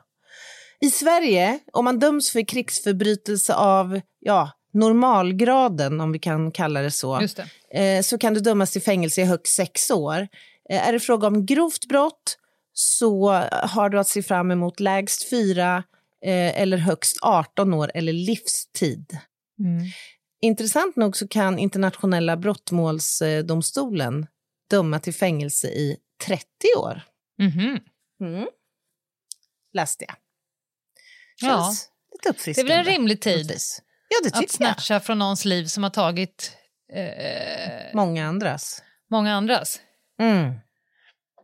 I Sverige, om man döms för krigsförbrytelse av ja, normalgraden, om vi kan kalla det så, det. eh, så kan du dömas till fängelse i högst sex år. Eh, är det fråga om grovt brott så har du att se fram emot lägst fyra eh, eller högst 18 år eller livstid. Mm. Intressant nog så kan internationella brottmålsdomstolen döma till fängelse i 30 år. Mhm. Mm. Läste jag. Ja. Känns lite Det är uppfriskande. väl en rimlig tid Precis. Ja, det att tycker jag. snatcha från någons liv som har tagit... Eh, Många andras. många andras. Mm.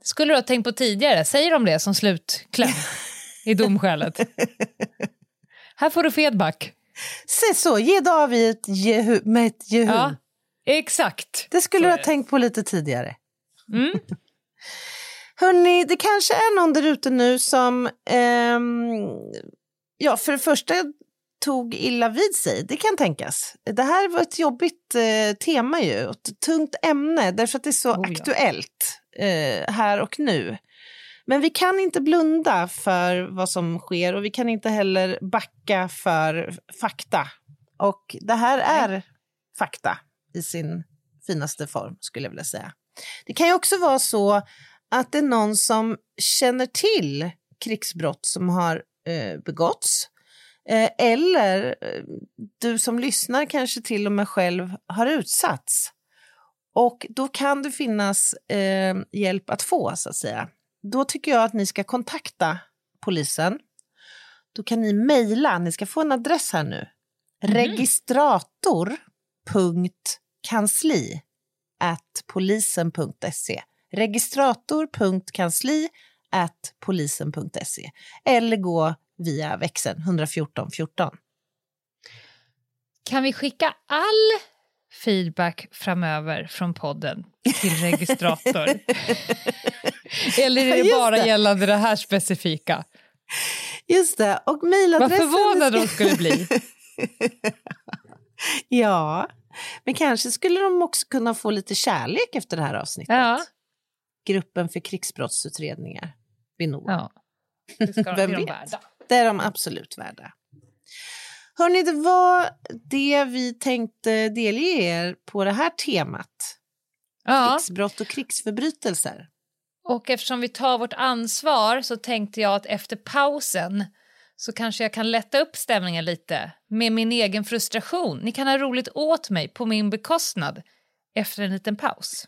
Skulle du ha tänkt på tidigare? Säger de det som slutkläm i domskälet? Här får du feedback. Se så, ge David ett jehu, med ett jehu. Ja, exakt. Det skulle Så du ha det. tänkt på lite tidigare. Mm. Hörni, det kanske är någon där ute nu som, ehm, ja, för det första tog illa vid sig. Det kan tänkas. Det här var ett jobbigt eh, tema ju, ett tungt ämne, därför att det är så Oh, aktuellt eh, här och nu. Men vi kan inte blunda för vad som sker och vi kan inte heller backa för fakta. Och det här är fakta i sin finaste form, skulle jag vilja säga. Det kan ju också vara så att det är någon som känner till krigsbrott som har eh, begåtts. Eh, eller eh, du som lyssnar kanske till och med själv har utsatts. Och då kan det finnas eh, hjälp att få, så att säga. Då tycker jag att ni ska kontakta polisen. Då kan ni mejla, ni ska få en adress här nu. Registrator.kansli at polisen.se. Registrator.kansli at polisen.se. Eller gå via växeln 114 14. Kan vi skicka all feedback framöver från podden till registrator? Eller är det Just bara det. gällande det här specifika? Just det, och Vad mejladressen... förvånade de skulle bli. ja, men kanske skulle de också kunna få lite kärlek efter det här avsnittet. Ja. Gruppen för krigsbrottsutredningar vid NOA. Ja. Det, ska, det är Vem de vet? värda. Det är de absolut värda. Hörni, det var det vi tänkte delge er på det här temat. Ja. Krigsbrott och krigsförbrytelser. Och eftersom vi tar vårt ansvar så tänkte jag att efter pausen så kanske jag kan lätta upp stämningen lite med min egen frustration. Ni kan ha roligt åt mig på min bekostnad efter en liten paus.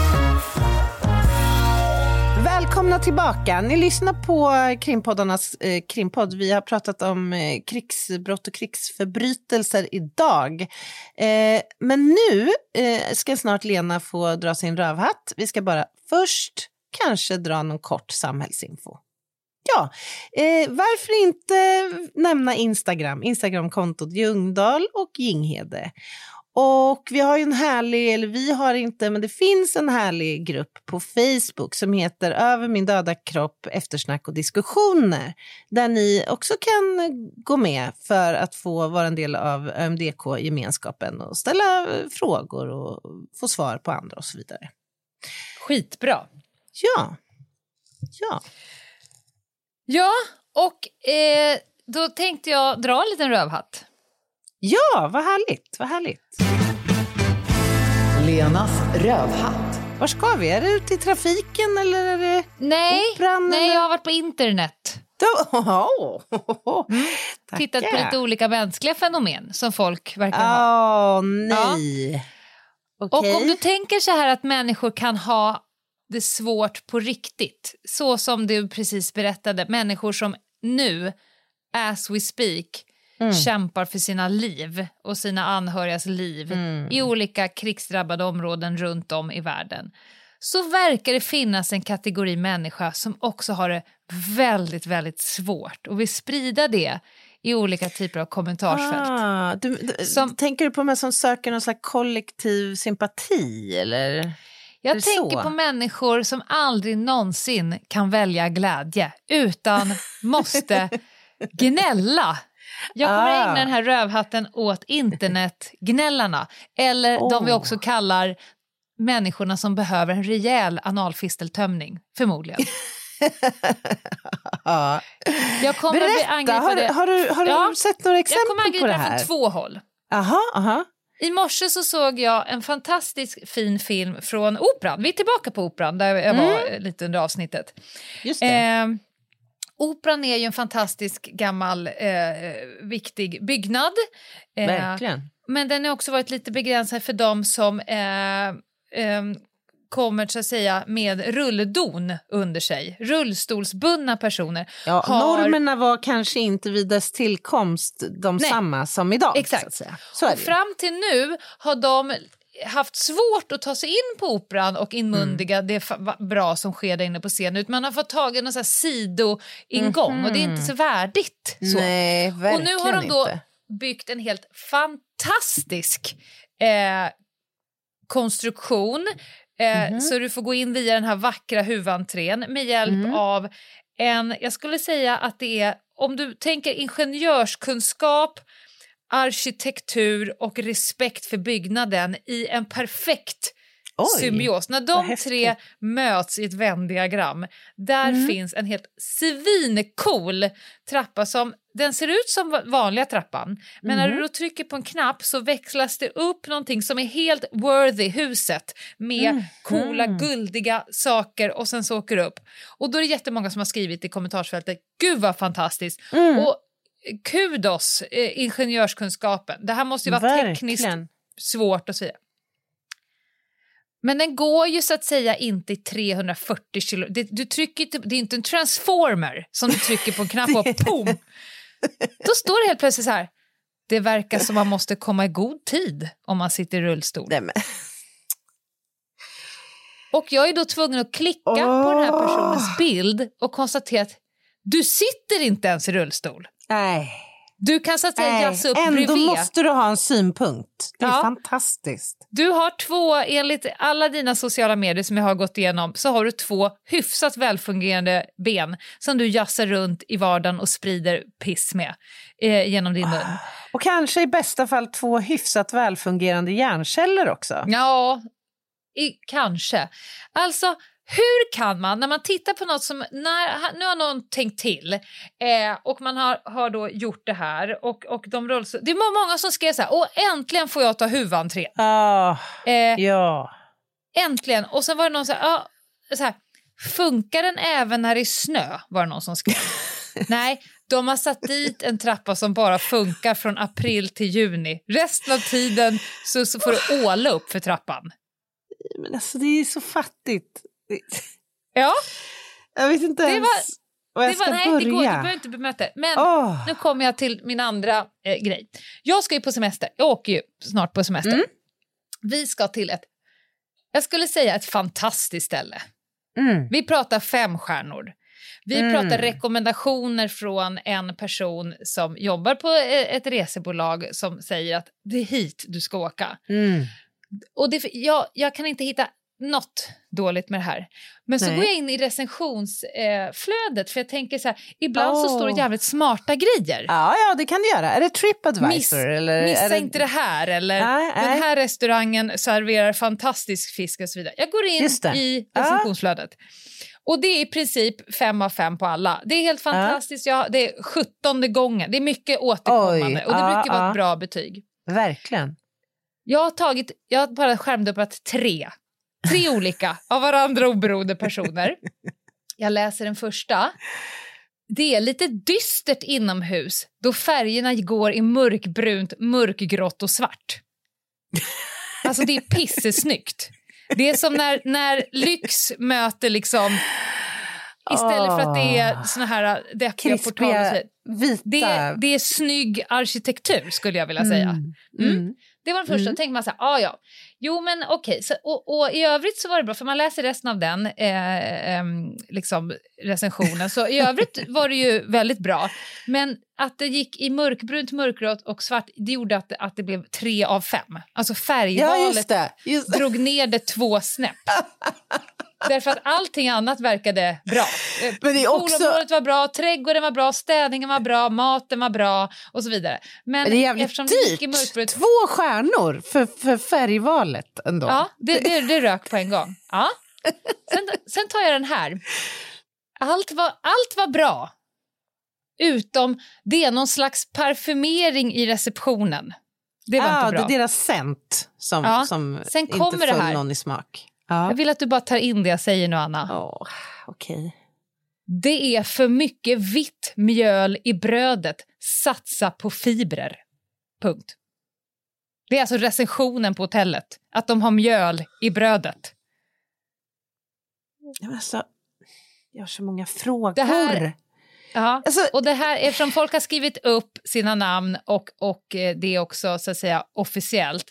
Välkomna tillbaka. Ni lyssnar på krimpoddarnas eh, krimpodd. Vi har pratat om eh, krigsbrott och krigsförbrytelser idag. Eh, men nu eh, ska snart Lena få dra sin rövhatt. Vi ska bara först kanske dra någon kort samhällsinfo. Ja, eh, varför inte nämna Instagram, Instagramkontot Ljungdahl och Ginghede. Och vi har ju en härlig, eller vi har inte, men det finns en härlig grupp på Facebook som heter Över min döda kropp, eftersnack och diskussioner. Där ni också kan gå med för att få vara en del av ÖMDK-gemenskapen och ställa frågor och få svar på andra och så vidare. Skitbra. Ja. Ja. Ja, och eh, då tänkte jag dra en liten rövhatt. Ja, vad härligt, vad härligt. Lenas rövhatt. Var ska vi? Är det ute i trafiken eller är det Nej, operan? nej eller? jag har varit på internet. Då, oh, Tittat på lite olika mänskliga fenomen som folk verkar ha. Åh, nej. Och Okej. om du tänker så här att människor kan ha det svårt på riktigt, så som du precis berättade, människor som nu, as we speak, Mm. kämpar för sina liv och sina anhörigas liv Mm. i olika krigsdrabbade områden runt om i världen så verkar det finnas en kategori människa som också har det väldigt, väldigt svårt och vill sprida det i olika typer av kommentarsfält. Ah, du, du, Som- tänker du på de som söker någon slags kollektiv sympati? Eller? Jag tänker så? på människor som aldrig någonsin kan välja glädje utan måste gnälla. Jag kommer Ah. ägna den här rövhatten åt internetgnällarna eller de vi Oh. också kallar människorna som behöver en rejäl analfisteltömning, förmodligen. Ja. Jag kommer bli Berätta, angripen har, har du, har du Ja, sett några Jag kommer exempel på angripa det här? från två håll. Aha, aha. I morse så såg jag en fantastisk fin film från Operan. Vi är tillbaka på Operan där jag var eh, lite under avsnittet. Just det. Eh, operan är ju en fantastisk gammal eh, viktig byggnad. Eh, Verkligen. Men den har också varit lite begränsad för dem som eh, eh, kommer så att säga med rulldon under sig. Rullstolsbundna personer. Ja, har- Normerna var kanske inte vid dess tillkomst de Nej. samma som idag. Exakt. Så, så Och fram till nu har de haft svårt att ta sig in på operan och inmundiga Mm. det bra som sker där inne på scenen. Utan man har fått tag i någon sån här sidoingång och det är inte så värdigt. Så. Mhm. Nej, och verkligen nu har de då inte. byggt en helt fantastisk eh, konstruktion. Eh, Mhm. Så du får gå in via den här vackra huvudentrén med hjälp Mm. av en, jag skulle säga att det är, om du tänker ingenjörskunskap, arkitektur och respekt för byggnaden i en perfekt Oj, symbios. När de tre möts i ett vändiagram, där Mm. finns en helt svincool trappa som den ser ut som va- vanliga trappan, men när Mhm. du då trycker på en knapp så växlas det upp någonting som är helt worthy huset med Mhm. coola guldiga saker och sen så åker det upp. Och då är det jättemånga som har skrivit i kommentarsfältet, gud vad fantastiskt. Mm. Och kudos eh, ingenjörskunskapen, det här måste ju vara tekniskt svårt och så vidare. Men den går ju så att säga inte i 340 kilo. Det, du trycker, inte- det är inte en transformer som du trycker på en knapp och pom! Då står det helt plötsligt så här. Det verkar som man måste komma i god tid om man sitter i rullstol. Nej, men. Och jag är då tvungen att klicka på den här personens bild och konstatera att du sitter inte ens i rullstol. Nej. Du kan så att säga jazza upp Ändå bredvid. måste du ha en synpunkt. Det är Ja. fantastiskt. Du har två, enligt alla dina sociala medier som jag har gått igenom, så har du två hyfsat välfungerande ben som du jassar runt i vardagen och sprider piss med eh, genom din mun. Och kanske i bästa fall två hyfsat välfungerande hjärnceller också. Ja, i, kanske. Alltså, hur kan man, när man tittar på något som, när, nu har någon tänkt till eh, och man har, har då gjort det här och, och de rulls, det var många som skrev så här, åh äntligen får jag ta huvudentré. Ah, Eh, ja. Äntligen! Och sen var det någon så här, ja, så här, funkar den även när det är snö? Var det någon som skrev. Nej, de har satt dit en trappa som bara funkar från april till juni. Resten av tiden så, så får du åla upp för trappan. Men alltså det är så fattigt. Ja, Jag vet inte Det ens var- var jag det ska var, nej, börja. det går, du behöver inte bemöta. Men Åh. nu kommer jag till min andra eh, grej. Jag ska ju på semester. Jag åker ju snart på semester. Mm. Vi ska till ett, jag skulle säga ett fantastiskt ställe. Mm. Vi pratar fem stjärnor. Vi Mm. pratar rekommendationer från en person som jobbar på eh, ett resebolag som säger att det är hit du ska åka. Mm. Och det, jag, jag kan inte hitta något dåligt med det här. Men så Nej. går jag in i recensionsflödet eh, för jag tänker så här, ibland så Åh. står det jävligt smarta grejer. Ja, ja, det kan du göra. Är det Tripadvisor? Miss, eller missa det... inte det här, eller Nej, den nej. här restaurangen serverar fantastisk fisk och så vidare. Jag går in det. i Ja. recensionsflödet. Och det är i princip fem av fem på alla. Det är helt fantastiskt. Ja, det är sjuttonde gången. Det är mycket återkommande Oj, och det ja, brukar vara ja. ett bra betyg. Verkligen. Jag har, tagit, jag har bara skärmdumpat tre. Tre olika, av varandra oberoende personer. Jag läser den första. Det är lite dystert inomhus då färgerna går i mörkbrunt, mörkgrått och svart. Alltså det är pissesnyggt. Det är som när, när lyx möter liksom Istället för att det är Åh. såna här deppiga Krispiga, portaler. vita. Det, är- det är snygg arkitektur skulle jag vilja säga. Mm. Mm. Mm. Det var den första. Mm. Då tänkte man så här, ah, ja. Jo men okej, så, och, och i övrigt så var det bra, för man läser resten av den eh, ehm, liksom recensionen, så i övrigt var det ju väldigt bra. Men att det gick i mörkbrunt, mörkgrått och svart, det gjorde att, att det blev tre av fem. Alltså Ja, just färgvalet det. Just det. drog ner det två snäpp. Därför att allting annat verkade bra. Eh, Men det också- var bra, trädgården var bra, städningen var bra, maten var bra och så vidare. Men, Men det är jävligt dyrt. mörkbrunt... Två stjärnor för, för färgvalet ändå. Ja, det, det, det rök på en gång. Ja. Sen, sen tar jag den här. Allt var, allt var bra, utom det är någon slags parfymering i receptionen. Det var ah, inte bra. Det är deras scent som, Ja. som Sen inte kommer det föll någon i smak. Ja. Jag vill att du bara tar in det jag säger nu, Anna. Åh, okej. Det är för mycket vitt mjöl i brödet. Satsa på fibrer. Punkt. Det är alltså recensionen på hotellet. Att de har mjöl i brödet. Alltså, jag har så många frågor. Det här- Ja. Alltså, Och det här, eftersom folk har skrivit upp sina namn och, och eh, det är också så att säga officiellt.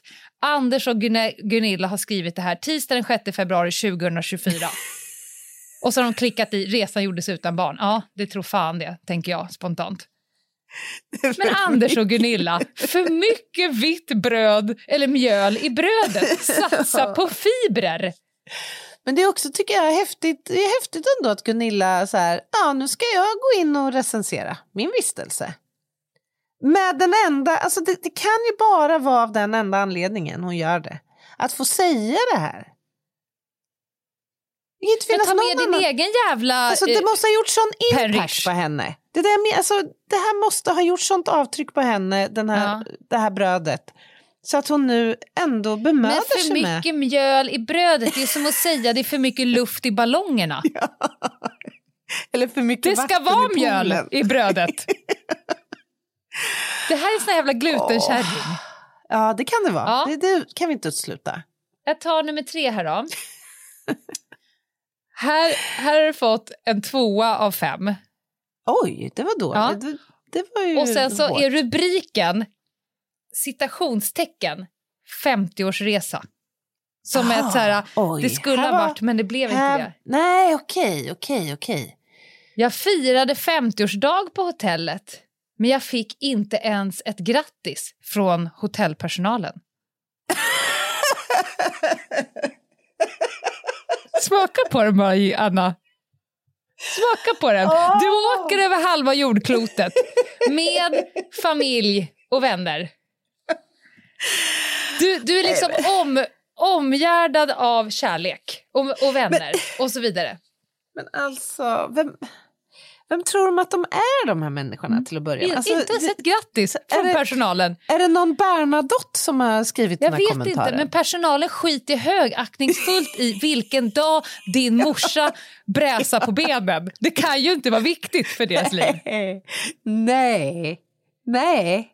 Anders och Gun- Gunilla har skrivit det här tisdag den 6 februari 2024. och så har de klickat i resan gjordes utan barn. Ja, det tror fan det, tänker jag spontant. Men Anders och Gunilla, för mycket vitt bröd eller mjöl i brödet. Satsa på fibrer. Men det är också, tycker jag, häftigt, det är häftigt ändå att Gunilla så här, ja nu ska jag gå in och recensera min vistelse. Med den enda, alltså det, det kan ju bara vara av den enda anledningen hon gör det. Att få säga det här. Det kan inte Men ta med någon din annan. egen jävla... Alltså, det eh, måste ha gjort sån impact på henne. Det, där med, alltså, det här måste ha gjort sånt avtryck på henne, den här, Ja. det här brödet. Så att hon nu ändå Men för sig med... mycket mjöl i brödet, det är som att säga det är för mycket luft i ballongerna. Eller för mycket Det ska vara i mjöl i brödet. Det här är sån här jävla glutenkärring. Ja, det kan det vara. Ja. Det, det kan vi inte utesluta. Jag tar nummer tre här då. Här, här har du fått en tvåa av fem. Oj, det var dåligt. Ja. Det, det var ju Och sen så hårt. är rubriken citationstecken 50-årsresa. Som Aha, ett så här, oj. det skulle ha var- varit men det blev inte här- det. Nej, okej, okej, okej. Jag firade 50-årsdag på hotellet men jag fick inte ens ett grattis från hotellpersonalen. Smaka på den bara, Anna. Smaka på den. Du åker över halva jordklotet med familj och vänner. Du, du är liksom om, omgärdad av kärlek och, och vänner och så vidare. Men alltså, vem, vem tror de att de är de här människorna till att börja med? Alltså, inte ens ett grattis från det- personalen. Är det någon Bernadotte som har skrivit Jag den här vet kommentaren? inte, men personalen skiter högaktningsfullt i vilken dag din morsa bräsar på benen. Det kan ju inte vara viktigt för deras liv. Nej, nej.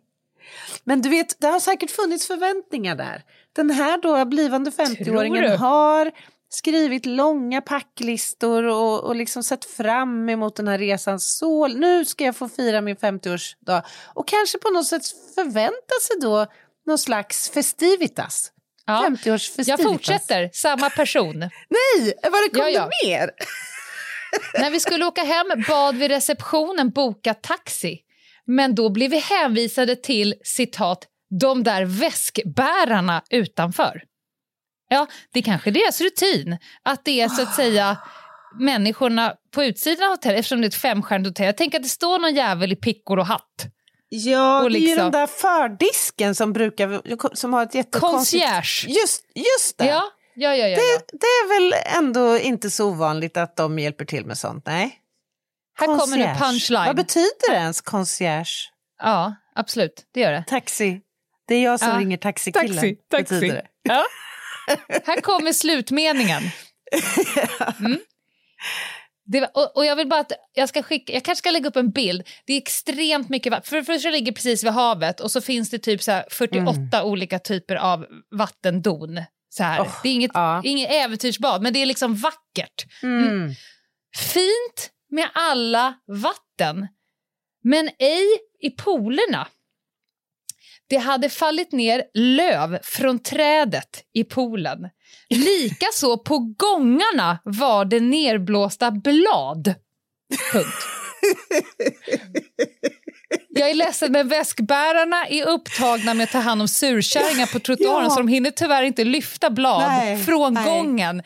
Men du vet, det har säkert funnits förväntningar där. Den här då blivande Tror 50-åringen du? har skrivit långa packlistor och, och liksom sett fram emot den här resan. Så nu ska jag få fira min 50-årsdag. Och kanske på något sätt förvänta sig då någon slags festivitas. Ja. 50-årsfestivitas. Jag fortsätter, samma person. Nej, var det kom Ja, ja. det mer? När vi skulle åka hem bad vi receptionen boka taxi. Men då blev vi hänvisade till citat de där väskbärarna utanför. Ja, det är kanske deras rutin att det är så att säga människorna på utsidan av hotellet, eftersom det är ett femstjärnigt hotell. Jag tänker att det står någon jävel i pickor och hatt. Ja, Och det är ju liksom- den där fördisken som brukar som har ett jättekonstigt... Concierge. Just, just det. Ja, ja, ja. ja, ja. det. Det är väl ändå inte så ovanligt att de hjälper till med sånt, nej? Här kommer Concierge. punchline. Vad betyder det ens concierge? Ja, absolut. Det gör det. Taxi. Det är jag som Ja. ringer taxikillen. Taxi, taxi. Betyder det. Ja. Här kommer slutmeningen. Mm. Var, och, och jag vill bara att jag ska skicka, jag kanske ska lägga upp en bild. Det är extremt mycket vatten. För det första ligger precis vid havet och så finns det typ så här 48 olika typer av vattendon. Så här. Oh, det är inget, ja. inget äventyrsbad, men det är liksom vackert. Mm. Fint, med alla vatten, men ej i poolerna. Det hade fallit ner löv från trädet i poolen. Likaså på gångarna var det nerblåsta blad. Punkt. Jag är ledsen, men väskbärarna är upptagna med att ta hand om surkärringar på trottoaren Ja. så de hinner tyvärr inte lyfta blad Nej, från nej. gången.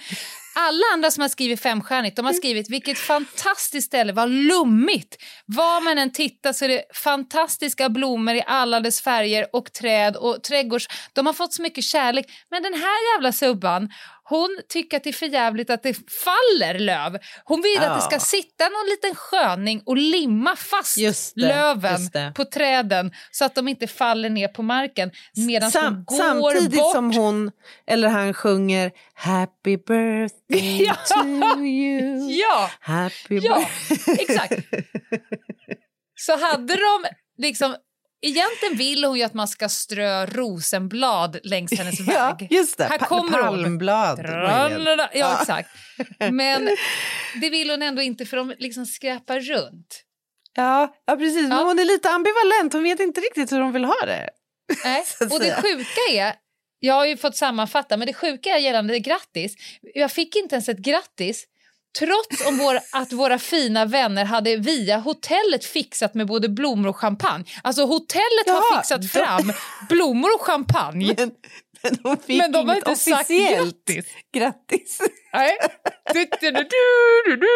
Alla andra som har skrivit femstjärnigt de har skrivit vilket fantastiskt ställe, vad lummigt. Var man än tittar så är det fantastiska blommor i alla dess färger och träd och trädgårds... De har fått så mycket kärlek. Men den här jävla subban, hon tycker att det är för jävligt att det faller löv. Hon vill att det ska Ja. sitta någon liten sköning och limma fast det, löven på träden så att de inte faller ner på marken medan Sam, hon går samtidigt bort. som hon eller han sjunger Happy birthday Ja. to you. Ja, Happy Ja, exakt. Så hade de liksom... Egentligen vill hon ju att man ska strö rosenblad längs hennes Ja, väg. just det. Här Pa- kommer hon. palmblad. Tralala. Ja, exakt. Men det vill hon ändå inte för de liksom skräpar runt. Ja, ja, precis. Men Ja. hon är lite ambivalent. Hon vet inte riktigt hur hon vill ha det. Nej. Och det sjuka är, jag har ju fått sammanfatta, men det sjuka är gällande grattis. Jag fick inte ens ett grattis trots om vår, att våra fina vänner hade via hotellet fixat med både blommor och champagne. Alltså hotellet har Jaha, fixat de- fram blommor och champagne. Men, men hon fick Men de har inte sagt grattis. grattis. Nej. Du, du, du.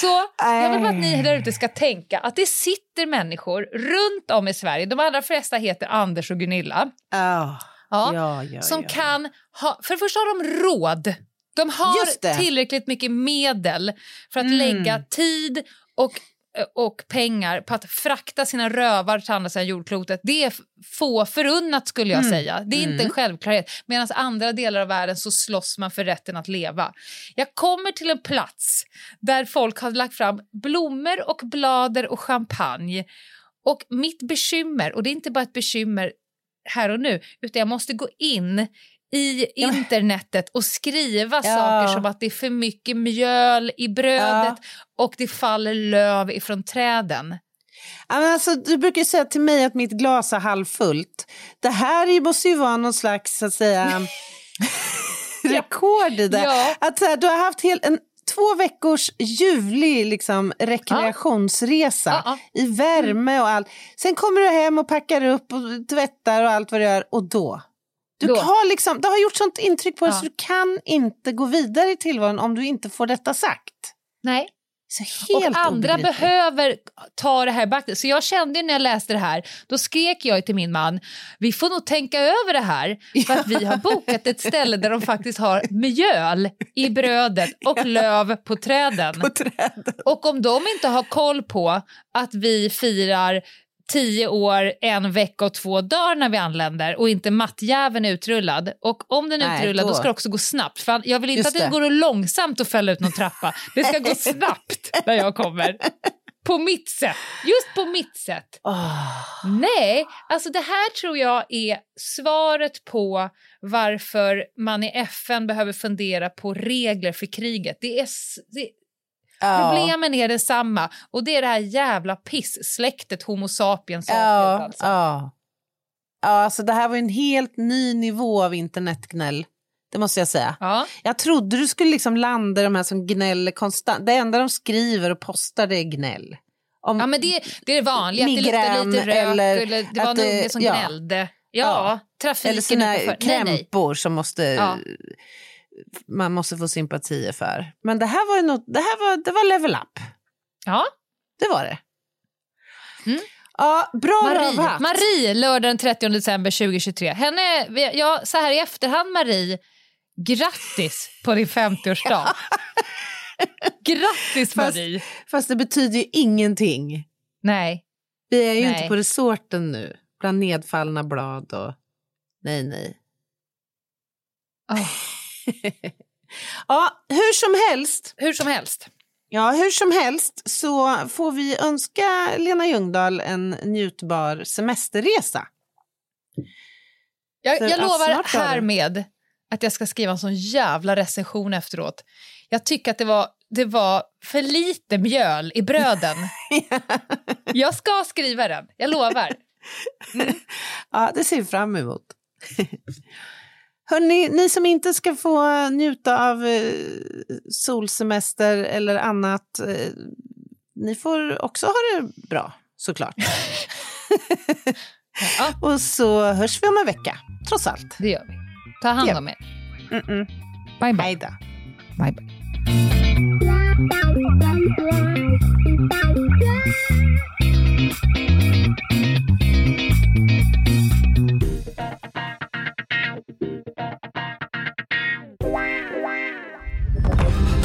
Så jag vill bara att ni där ute ska tänka att det sitter människor runt om i Sverige, de allra flesta heter Anders och Gunilla, Ja, ja, ja, ja, som ja. kan ha... För det första har de råd. De har tillräckligt mycket medel för att Mm. lägga tid och, och pengar på att frakta sina rövar till andra sidan jordklotet. Det är få förunnat skulle jag Mm. säga. Det är inte Mm. en självklarhet. Medan andra delar av världen så slåss man för rätten att leva. Jag kommer till en plats där folk har lagt fram blommor och blader och champagne. Och mitt bekymmer, och det är inte bara ett bekymmer här och nu, utan jag måste gå in i internetet och skriva Ja. saker som att det är för mycket mjöl i brödet och det faller löv ifrån träden. Ja, alltså, du brukar säga till mig att mitt glas är halvfullt. Det här måste ju vara någon slags så att säga, rekord i det. Ja. Att, så här, du har haft hel, en, två veckors ljuvlig liksom, rekreationsresa Ja, ja. i värme och allt. Sen kommer du hem och packar upp och tvättar och allt vad du gör och då du Då. Har liksom, det har gjort sånt intryck på dig Ja. så du kan inte gå vidare i tillvaron om du inte får detta sagt. Nej. Och andra behöver ta det här beaktande. Så jag kände när jag läste det här, då skrek jag till min man, vi får nog tänka över det här för att vi har bokat ett ställe där de faktiskt har mjöl i brödet och löv på träden. På träden. Och om de inte har koll på att vi firar tio år, en vecka och två dagar när vi anländer och inte mattjäveln är utrullad. Och om den är Nej, utrullad då. då- ska det också gå snabbt. För jag vill inte Just att det, det. går långsamt att fälla ut någon trappa. Det ska gå snabbt när jag kommer. På mitt sätt. Just på mitt sätt. Åh. Nej, alltså det här tror jag är svaret på varför man i FN behöver fundera på regler för kriget. Det är, det, Ja. Problemen är detsamma och det är det här jävla piss-släktet Homo sapiens. Ja, Alltså. ja. ja, alltså det här var en helt ny nivå av internetgnäll. Det måste jag säga. Ja. Jag trodde du skulle liksom landa i de här som gnäller konstant. Det enda de skriver och postar det är gnäll. Om, ja, men det, det är det vanliga. Att det Migrän luktar lite rök eller eller, det var en unge som ja. gnällde. Ja, Ja. trafiken eller nej. krämpor som måste, Ja. Man måste få sympatier för. Men det här var ju något, det här var, det var level up. Ja. Det var det. Mm. Ja, bra Marie, rövhatt. Marie, lördag den 30 december 2023. Henne, ja, så här i efterhand, Marie, grattis på din 50-årsdag. grattis, Fast- Marie. Fast det betyder ju ingenting. Nej. Vi är ju Nej. inte på resorten nu, bland nedfallna blad och... Nej, nej. Oh, Ja, hur som helst. hur som helst. Ja, hur som helst så får vi önska Lena Ljungdahl en njutbar semesterresa. Jag, jag lovar härmed att jag ska skriva en sån jävla recension efteråt. Jag tycker att det var det var för lite mjöl i bröden. Jag ska skriva den, jag lovar. Ja, det ser vi fram emot. Hörrni, ni som inte ska få njuta av eh, solsemester eller annat, eh, ni får också ha det bra, såklart. Och så hörs vi om en vecka, trots allt. Det gör vi. Ta hand Ja. om er. Mm-mm. Bye, bye. Då. Bye, bye.